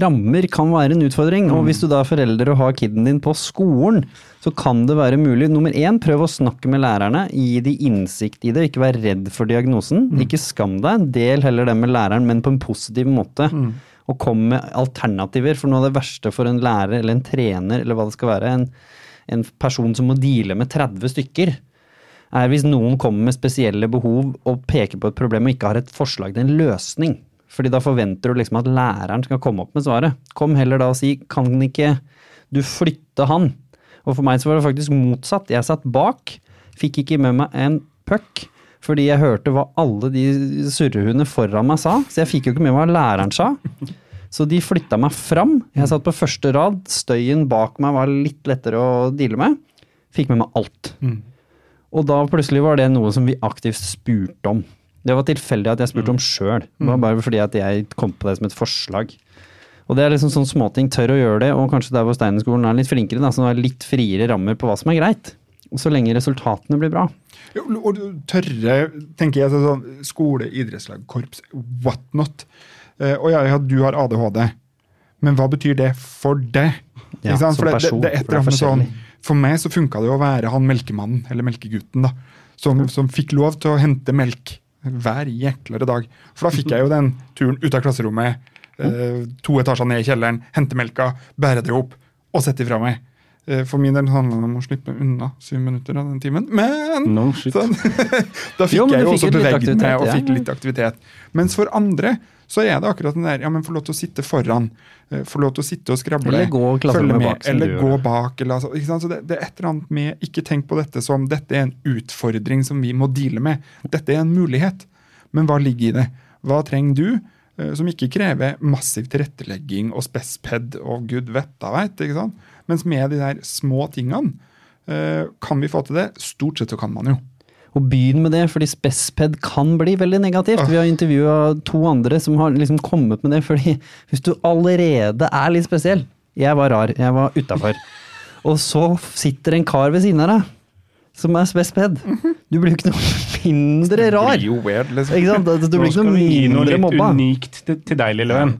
Rammer kan være en utfordring, og hvis du da er forelder og har kiden din på skolen, så kan det være mulig. Nummer én, prøv å snakke med lærerne, gi de innsikt i det, ikke vær redd for diagnosen. Ikke skam deg, del heller det med læreren, men på en positiv måte. Og kom med alternativer, for noe av det verste for en lærer eller en trener, eller hva det skal være, en, en person som må deale med 30 stykker, er hvis noen kommer med spesielle behov og peker på et problem og ikke har et forslag til en løsning. Fordi da forventer du liksom at læreren skal komme opp med svaret. Kom heller da og si kan ikke du flytte han? Og for meg så var det faktisk motsatt. Jeg satt bak, fikk ikke med meg en puck. Fordi jeg hørte hva alle de surrehundene foran meg sa, så jeg fikk jo ikke med meg hva læreren sa. Så de flytta meg fram. Jeg satt på første rad. Støyen bak meg var litt lettere å deale med. Fikk med meg alt. Og da plutselig var det noe som vi aktivt spurte om. Det var tilfeldig at jeg spurte om sjøl. Det var bare fordi at jeg kom på det som et forslag. Og det er liksom sånn småting. Tør å gjøre det, og kanskje der hvor Steinerskolen er litt flinkere, da, så det er litt friere rammer på hva som er greit. Så lenge resultatene blir bra. Jo, og tørre, tenker jeg, sånn skole, idrettslag, korps, what not. Eh, og ja, ja, du har ADHD, men hva betyr det for deg? Ja, Ikke sant? som For det, person, det er et det er eller annet sånn, for meg så funka det jo å være han melkemannen, eller melkegutten, da, som, som fikk lov til å hente melk hver jæklere dag. For da fikk jeg jo den turen ut av klasserommet, eh, to etasjer ned i kjelleren, hente melka, bære det opp og sette det fra meg. Eh, For min del handla det om å slippe unna syv minutter av den timen. Men No. Sånn. da fikk Jo, jeg jo også beveget meg og fikk litt aktivitet. Mens for andre så er det akkurat den der ja, men få lov til å sitte foran, eh, få lov til å sitte og skrable, Eller gå følge med, bak, eller gå bak. Eller? Så det, det er et eller annet med Ikke tenk på dette som dette er en utfordring som vi må deale med. Dette er en mulighet. Men hva ligger i det? Hva trenger du? Eh, Som ikke krever massiv tilrettelegging og spesped og gud vetta veit. Mens med de der små tingene eh, kan vi få til det. Stort sett så kan man jo. Og begynn med det, fordi spesped kan bli veldig negativt. Vi har intervjua to andre som har liksom kommet med det, fordi hvis du allerede er litt spesiell Jeg var rar, jeg var utafor. Og så sitter en kar ved siden av deg som er spesped. Du blir jo ikke noe mindre rar. Det blir jo weird, liksom. Ikke sant? Du Nå blir ikke skal vi gi noe litt unikt til, til deg, lille venn.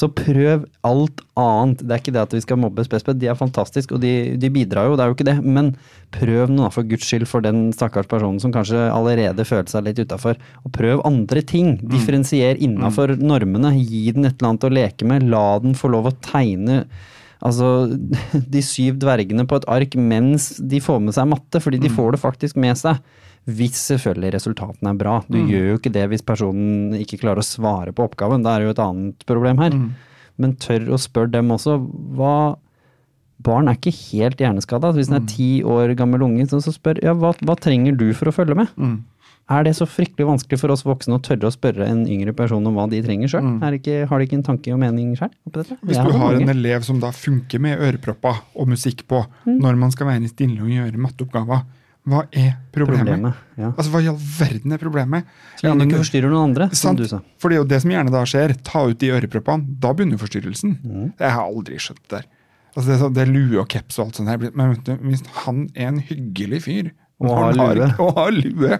Så prøv alt annet. Det er ikke det at vi skal mobbe spesped, de er fantastiske, og de, de bidrar jo, det er jo ikke det. Men prøv noe for guds skyld for den stakkars personen som kanskje allerede føler seg litt utafor. Og prøv andre ting. Differensier innafor normene. Gi den et eller annet å leke med. La den få lov å tegne altså, de syv dvergene på et ark mens de får med seg matte, fordi de får det faktisk med seg. Hvis selvfølgelig resultatene er bra. Du gjør jo ikke det hvis personen ikke klarer å svare på oppgaven. Da er det jo et annet problem her. Men tør å spørre dem også. Hva Barn er ikke helt hjerneskada. Hvis den er ti år gammel unge, så, spør ja, hva, hva trenger du for å følge med? Er det så fryktelig vanskelig for oss voksne å tørre å spørre en yngre person om hva de trenger sjøl? Har de ikke en tanke og mening sjøl? Hvis du har en elev som da funker med ørepropper og musikk på når man skal være stille og gjøre matteoppgaver, hva er problemet? Problemet, ja. Altså, Hva i all verden er problemet? Så lenge du ikke forstyrrer noen andre, som Sant? du sa. For det er jo det som gjerne da skjer. Ta ut de øreproppene. Da begynner jo forstyrrelsen. Mm. Jeg har aldri skjønt det der. Altså, det, er så, det er lue og caps og alt sånt her. Men hvis han er en hyggelig fyr Og har lue. og har lue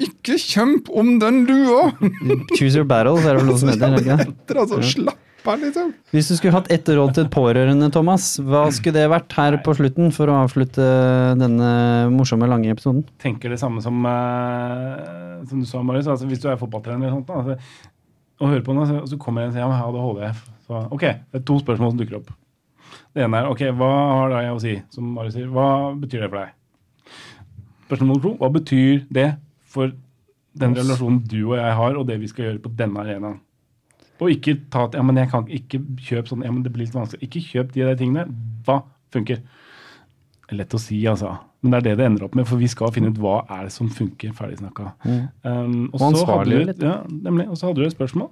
Ikke kjemp om den lua! Choose your battles, er det vel noe som heter? er det ikke? Etter, altså, slapp av, liksom. Hvis du skulle hatt ett råd til et pårørende, Thomas, hva skulle det vært her på slutten for å avslutte denne morsomme, lange episoden? tenker det samme som, uh, som du sa, Marius. Altså, hvis du er fotballtrener eller sånt, da, altså, og hører på noe, så, så kommer jeg og sier ja, men jeg har ADHD. Så, ok, det er to spørsmål som dukker opp. Det ene er ok, hva har det jeg å si? Som Marius sier, hva betyr det for deg? Spørsmål nummer to, hva betyr det for den relasjonen du og jeg har, og det vi skal gjøre på denne arenaen? Og ikke ta at ja, men jeg kan ikke kjøpe sånn, ja, men det blir litt vanskelig. Ikke kjøp de der tingene. Hva funker? Lett å si, altså. Men det er det det ender opp med, for vi skal finne ut hva er det som funker. Ferdig snakka. Um, og Og så du, ja, nemlig, og så hadde du et spørsmål.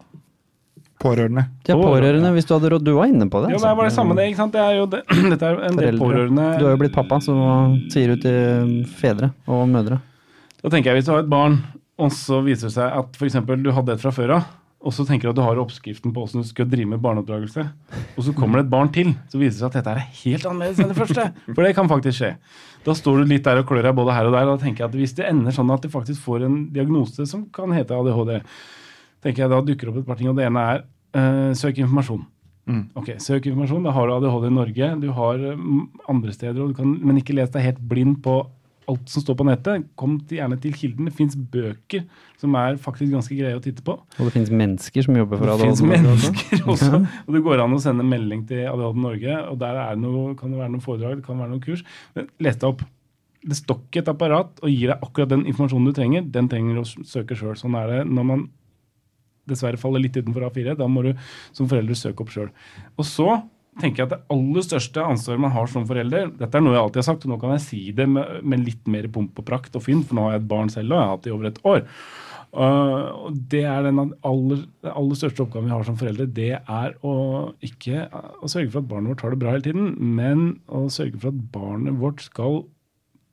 Pårørende. Ja, pårørende, hvis du hadde råd. Du var inne på det. Ja, altså. det var det samme, det. ikke sant? Det er jo det, dette er en del pårørende Du har jo blitt pappa, så sier du til fedre og mødre? Da tenker jeg Hvis du har et barn, og så viser det seg at eksempel, du hadde et fra før av, og så tenker du at du har oppskriften på hvordan du skal drive med barneoppdragelse, og så kommer det et barn til, så viser det seg at dette er helt annerledes enn det første. For det kan faktisk skje. Da står du litt der og klør deg både her og der, og da tenker jeg at hvis det ender sånn at du faktisk får en diagnose som kan hete ADHD, tenker jeg da dukker opp et par ting, og det ene er eh, søk informasjon. Ok, Søk informasjon. Da har du ADHD i Norge, du har mm, andre steder, du kan, men ikke les deg helt blind på alt som står på nettet. Kom til, gjerne til kilden. Det fins bøker som er faktisk ganske greie å titte på. Og det finnes mennesker som jobber for Det fins mennesker også. Og det går an å sende melding til ADHD Norge, og der er noe, kan det være noen foredrag, det kan være noen kurs. Men les deg opp. det står ikke et apparat og gir deg akkurat den informasjonen du trenger. Den trenger du å søke sjøl. Sånn er det når man dessverre faller litt utenfor A4. Da må du som forelder søke opp sjøl. Og så tenker jeg at det aller største ansvaret man har som forelder Dette er noe jeg alltid har sagt, og nå kan jeg si det med, med litt mer pomp og prakt og fynd, for nå har jeg et barn selv, og jeg har hatt det i over et år. Uh, og det er den aller, aller største oppgaven vi har som foreldre. Det er å ikke å sørge for at barnet vårt har det bra hele tiden, men å sørge for at barnet vårt skal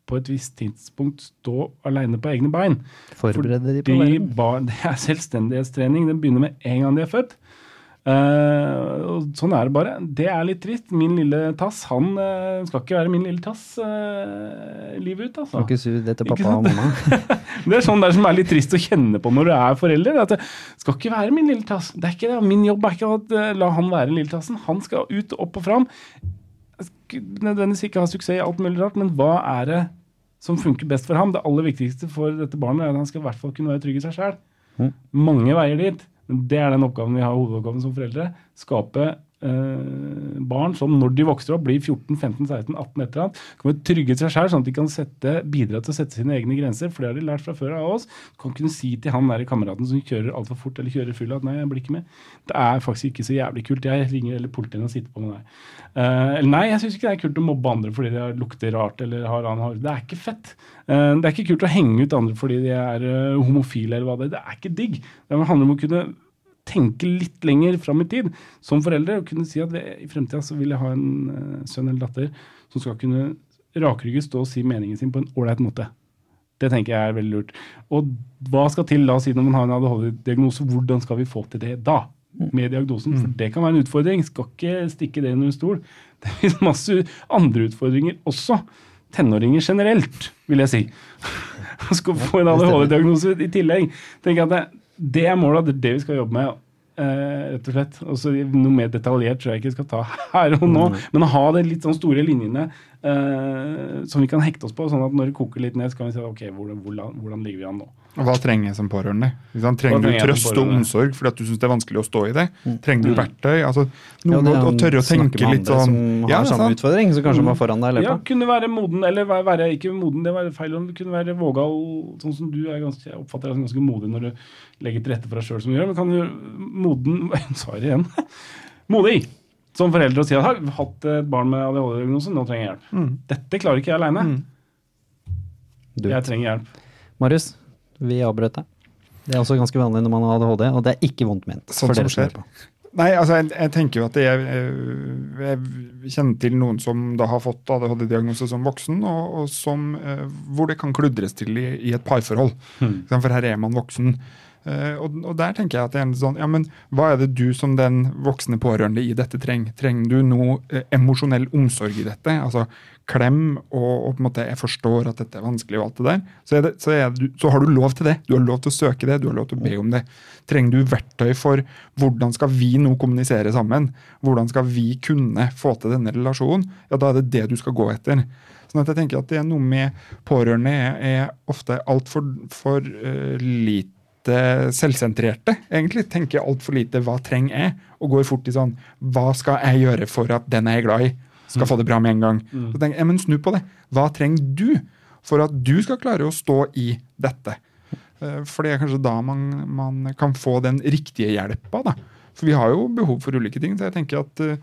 på et visst tidspunkt stå alene på egne bein. Forberede de på verden. Bar, Det er selvstendighetstrening. Den begynner med en gang de er født. Eh, og sånn er det bare. Det er litt trist. Min lille tass han uh, skal ikke være min lille tass uh, livet ut. altså. Ikke sur det til pappa og mamma. Det er sånn der som er litt trist å kjenne på når du er forelder. At det skal ikke være min lille tass. Det er ikke det. Min jobb er ikke å eh, la han være lille tassen. Han skal ut, opp og fram. Nødvendigvis ikke ha suksess i alt mulig rart, men hva er det som funker best for ham? Det aller viktigste for dette barnet er at han skal i hvert fall kunne være trygg i seg sjøl. Mm. Mange veier dit. Men det er den oppgaven vi har hovedoppgaven som foreldre. Skape eh, barn som når de vokser opp, blir 14-15-16-18 et eller annet, kan trygge seg sjøl, sånn at de kan sette, bidra til å sette sine egne grenser. For det har de lært fra før av oss. Kan kunne si til han der kameraten som kjører altfor fort eller kjører full, at nei, jeg blir ikke med. Det er faktisk ikke så jævlig kult. Jeg ringer eller politiet og sitter på med deg. Eh, eller nei, jeg syns ikke det er kult å mobbe andre fordi de lukter rart eller har annen hår. Det er ikke fett. Eh, det er ikke kult å henge ut andre fordi de er eh, homofile eller hva det er. Det er ikke digg. Det handler om å kunne tenke litt lenger fram i tid som foreldre og kunne si at i fremtida så vil jeg ha en eh, sønn eller datter som skal kunne rakrygget stå og si meningen sin på en ålreit måte. Det tenker jeg er veldig lurt. Og hva skal til, si når man har en ADHD-diagnose, hvordan skal vi få til det da? Med diagnosen, for det kan være en utfordring. Skal ikke stikke det under en stol. Det finnes masse andre utfordringer også. Tenåringer generelt, vil jeg si. Skal få en ADHD-diagnose i tillegg. tenker jeg at det, det er målet, det er det vi skal jobbe med. Uh, rett og slett. Også, Noe mer detaljert tror jeg ikke vi skal ta her og nå. Men å ha de litt sånn store linjene uh, som vi kan hekte oss på, sånn at når det koker litt ned, så kan vi si ok, hvordan, hvordan, hvordan ligger vi an nå? Hva trenger jeg som pårørende? Ikke sant? Trenger du trøst og omsorg fordi at du syns det er vanskelig å stå i det? Trenger du Mm. verktøy? Altså, Ja, noe det er å, å tørre å tenke med litt sånn Som har Ja, samme sant? utfordring, som kanskje var foran deg i Ja, kunne være moden, eller være, ikke moden, det var feil om du kunne være vågal, sånn som du er ganske, jeg oppfatter deg som ganske modig når du legger til rette for deg sjøl som du gjør, men kan du moden det igjen? Modig! Som foreldre og si at har hatt et barn med ADHD-diagnose, nå trenger jeg hjelp. Mm. Dette klarer ikke jeg aleine. Mm. Jeg trenger hjelp. Marius, vi avbrøt deg. Det er også ganske vanlig når man har ADHD, og det er ikke vondt ment. Sånn for som skjer. på. Nei, altså jeg, jeg tenker jo at jeg, jeg, jeg kjenner til noen som da har fått ADHD-diagnose som voksen, og, og som, eh, hvor det kan kludres til i, i et parforhold. Hmm. For her er man voksen. Eh, og, og der tenker jeg at det er en sånn, ja, men hva er det du som den voksne pårørende i dette trenger? Trenger du noe eh, emosjonell omsorg i dette? Altså klem, og, og på en måte jeg forstår at dette er vanskelig, og alt det der. Så, det, så, du, så har du lov til det. Du har lov til å søke det, du har lov til å be om det. Trenger du verktøy for hvordan skal vi nå kommunisere sammen? Hvordan skal vi kunne få til denne relasjonen? Ja, da er det det du skal gå etter. Sånn at jeg tenker at det er noe med pårørende er, er ofte altfor for, uh, lite selvsentrerte, egentlig. Tenker altfor lite 'hva trenger jeg?' og går fort i sånn 'hva skal jeg gjøre for at den jeg er glad i, skal få det bra med en gang'? Så tenker jeg, men Snu på det. Hva trenger du for at du skal klare å stå i dette? Eh, For det er kanskje da man, man kan få den riktige hjelpa. da. For vi har jo behov for ulike ting. Så jeg tenker at uh,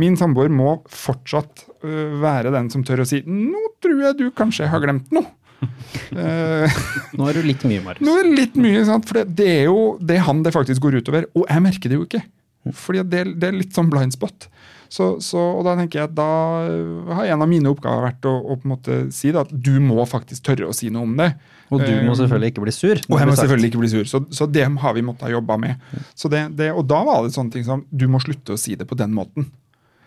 min samboer må fortsatt uh, være den som tør å si 'nå tror jeg du kanskje har glemt noe'. Eh, Nå er du litt mye, Marius. nå er det litt mye, sant? for det, det er jo det er han det faktisk går utover. Og jeg merker det jo ikke. Fordi det, det er litt sånn blind spot. Så, så, og da tenker jeg at da har en av mine oppgaver vært å, å på en måte si da, at du må faktisk tørre å si noe om det. Og du må Eh, selvfølgelig ikke bli sur. og jeg må selvfølgelig ikke bli sur. Så, så det har vi måttet ha jobba med. Så det, det, og da var det sånne ting som du må slutte å si det på den måten.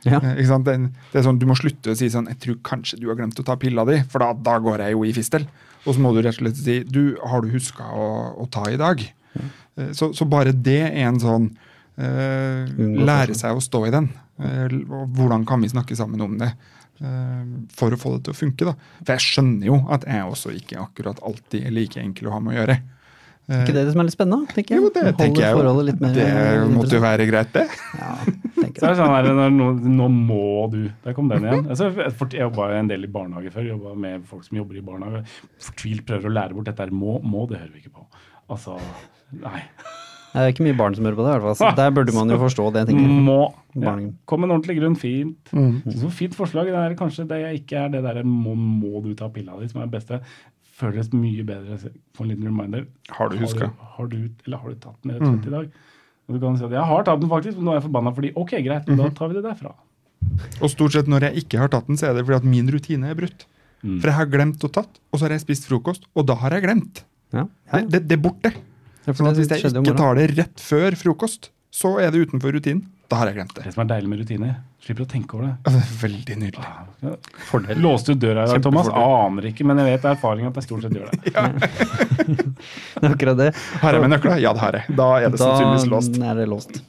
Ja. Eh? Det, det er sånn, Du må slutte å si sånn 'Jeg tror kanskje du har glemt å ta pilla di', for da, da går jeg jo i fistel. Og så må du rett og slett si 'Du, har du huska å, å ta i dag?' Ja. Så, så bare det er en sånn uh, Lære seg å stå i den. Uh, hvordan kan vi snakke sammen om det? uh, For å få det til å funke. da. For jeg skjønner jo at jeg også ikke akkurat alltid er like enkel å ha med å gjøre. Er ikke det det som er litt spennende? tenker jeg? Jo, det tenker jeg jo. mer Det måtte jo være greit, det. Ja, Så er det sånn her, nå, nå må du Der kom den igjen. Altså, jeg fort- jeg jobba en del i barnehage før. Jobba med folk som jobber i barnehage. Fortvilt prøver å lære bort dette her. Må, må, det hører vi ikke på. Altså Nei. Det er ikke mye barn som hører på det, i hvert fall. Så der burde man jo forstå det, tenker jeg. Må. Ja. Kom en ordentlig grunn. Fint. Mm. Så fint forslag. Det er kanskje det jeg ikke er det derre må, må du ta pilla di, som er det beste. Føles mye bedre. for en liten reminder. Har du huska? Har du, eller har du tatt den rett og slett i dag? Og du kan si at jeg har tatt den faktisk, men nå er jeg forbanna fordi Ok, greit, men da tar vi det derfra. Og stort sett når jeg ikke har tatt den, så er det fordi at min rutine er brutt. Mm. For jeg har glemt å tatt, og så har jeg spist frokost, og da har jeg glemt. Ja, Det, ja. det, det er borte. Ja, Sånn at hvis jeg ikke tar det rett før frokost, så er det utenfor rutinen. Da har jeg glemt det. Det som er deilig med rutiner. Slipper å tenke over det. Ja, det er Veldig nydelig. Ja. Fordel. Låste du døra i dag, Thomas? Aner ikke, men jeg vet av erfaring at jeg stort sett gjør det. ja. Det er akkurat det. Har jeg med nøkla? Ja, det har jeg. Da er det sannsynligvis låst. Da er det låst.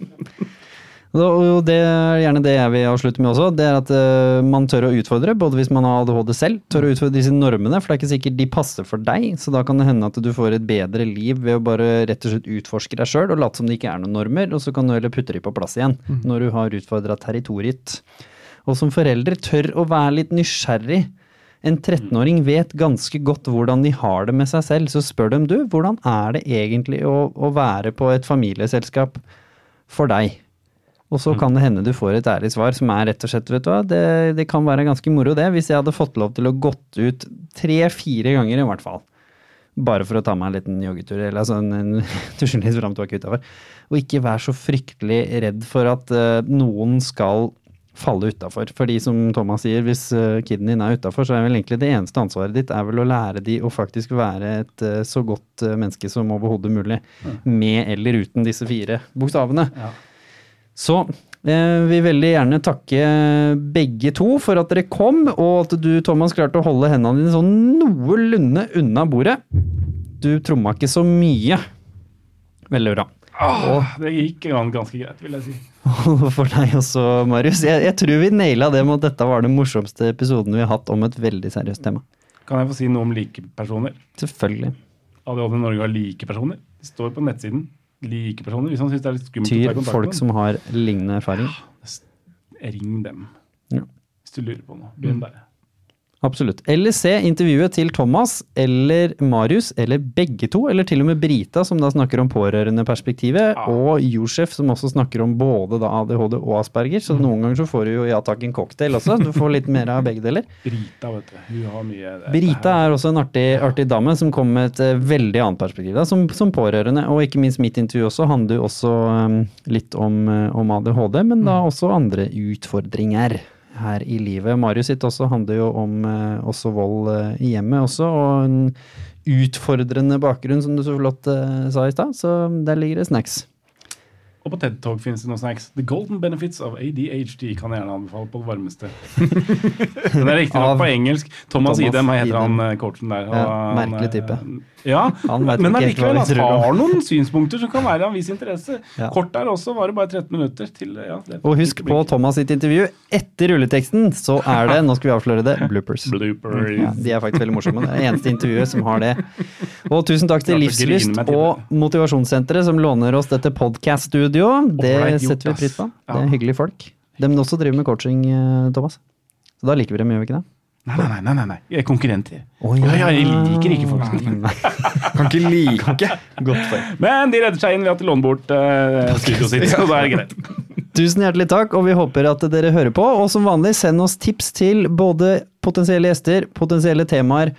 Og det er gjerne det jeg vil avslutte med også. Det er at eh, man tør å utfordre, både hvis man har ADHD selv. Tør å utfordre disse normene, for det er ikke sikkert de passer for deg. Så da kan det hende at du får et bedre liv ved å bare rett og slett utforske deg sjøl og late som det ikke er noen normer, og så kan du heller putte de på plass igjen når du har utfordra territoriet. Og som foreldre, tør å være litt nysgjerrig. En 13-åring vet ganske godt hvordan de har det med seg selv, så spør dem du, hvordan er det egentlig å, å være på et familieselskap for deg? Og så kan det hende du får et ærlig svar som er rett og slett, vet du hva, det, det kan være ganske moro det, hvis jeg hadde fått lov til å gått ut tre-fire ganger i hvert fall. Bare for å ta meg en liten joggetur, eller altså en, en tusjenlis fram tilbake utafor. Og ikke være så fryktelig redd for at uh, noen skal falle utafor. Fordi som Thomas sier, hvis uh, kiden din er utafor, så er vel egentlig det eneste ansvaret ditt er vel å lære de å faktisk være et uh, så godt menneske som overhodet mulig. Med eller uten disse fire bokstavene. Ja. Så eh, vi vil veldig gjerne takke begge to for at dere kom, og at du, Thomas, klarte å holde hendene dine sånn noenlunde unna bordet. Du tromma ikke så mye. Veldig bra. Åh, det gikk ganske greit, vil jeg si. For deg også, Marius. Jeg, jeg tror vi naila det med at dette var den morsomste episoden vi har hatt om et veldig seriøst tema. Kan jeg få si noe om likepersoner? Selvfølgelig. ADHD Norge har likepersoner. Det står på nettsiden. Likepersoner. Hvis han syns det er litt skummelt å ta Tyr kontakt folk med som har lignende erfaring. Ja, ring dem. Ja. Hvis du lurer på noe. Begynn der. Absolutt. Eller se intervjuet til Thomas eller Marius, eller begge to, eller til og med Brita, som da snakker om pårørendeperspektivet, Ja. og Josef, som også snakker om både ADHD og Asperger. Så noen ganger så får du jo ja takk en cocktail også. Du får litt mer av begge deler. Brita, vet du. Hun har mye Brita er også en artig, artig dame som kom med et eh, veldig annet perspektiv, da, som, som pårørende. Og ikke minst mitt intervju også handler jo også um, litt om, eh, om ADHD, men da også andre utfordringer her i livet. Marius sitt også handler jo om eh, også vold eh, i hjemmet også, og en utfordrende bakgrunn, som du så flott eh, sa i stad. Så der ligger det snacks. Og på TED Talk finnes det noen snacks. The golden benefits of ADHD kan jeg gjerne anbefale på det varmeste. Den er riktignok på engelsk. Thomas, Thomas Idem heter Idem. han coachen der. Ja, merkelig type. Han vet men ikke helt hva allikevel, han har noen synspunkter som kan være av viss interesse. Ja. Kort der også var det bare 13 minutter til ja, det Og husk på Thomas sitt intervju etter rulleteksten, så er det, nå skal vi avsløre det, bloopers. Bloopers. Ja, de er faktisk veldig morsomme. Det er det eneste intervjuet som har det. Og tusen takk til Livslyst og Motivasjonssenteret som låner oss dette podkast-studioet. Det setter vi pris på. Det er hyggelige folk. De også driver med coaching, eh, Thomas. Så da liker vi dem, gjør vi ikke det? Nei, nei, nei, nei, nei. Jeg er konkurrenter. Oh, ja. ja, jeg liker ikke folk som Kan ikke like. Godt for. Men de redder seg inn ved at de låner bort uh, studioet sitt, så da er det greit. Tusen hjertelig takk, og vi håper at dere hører på. Og som vanlig, send oss tips til både potensielle gjester, potensielle temaer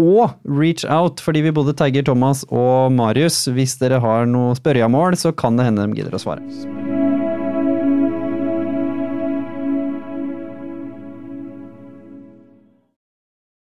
og reach out, fordi vi både tagger Thomas og Marius. Hvis dere har noe spørremål, så kan det hende de gidder å svare.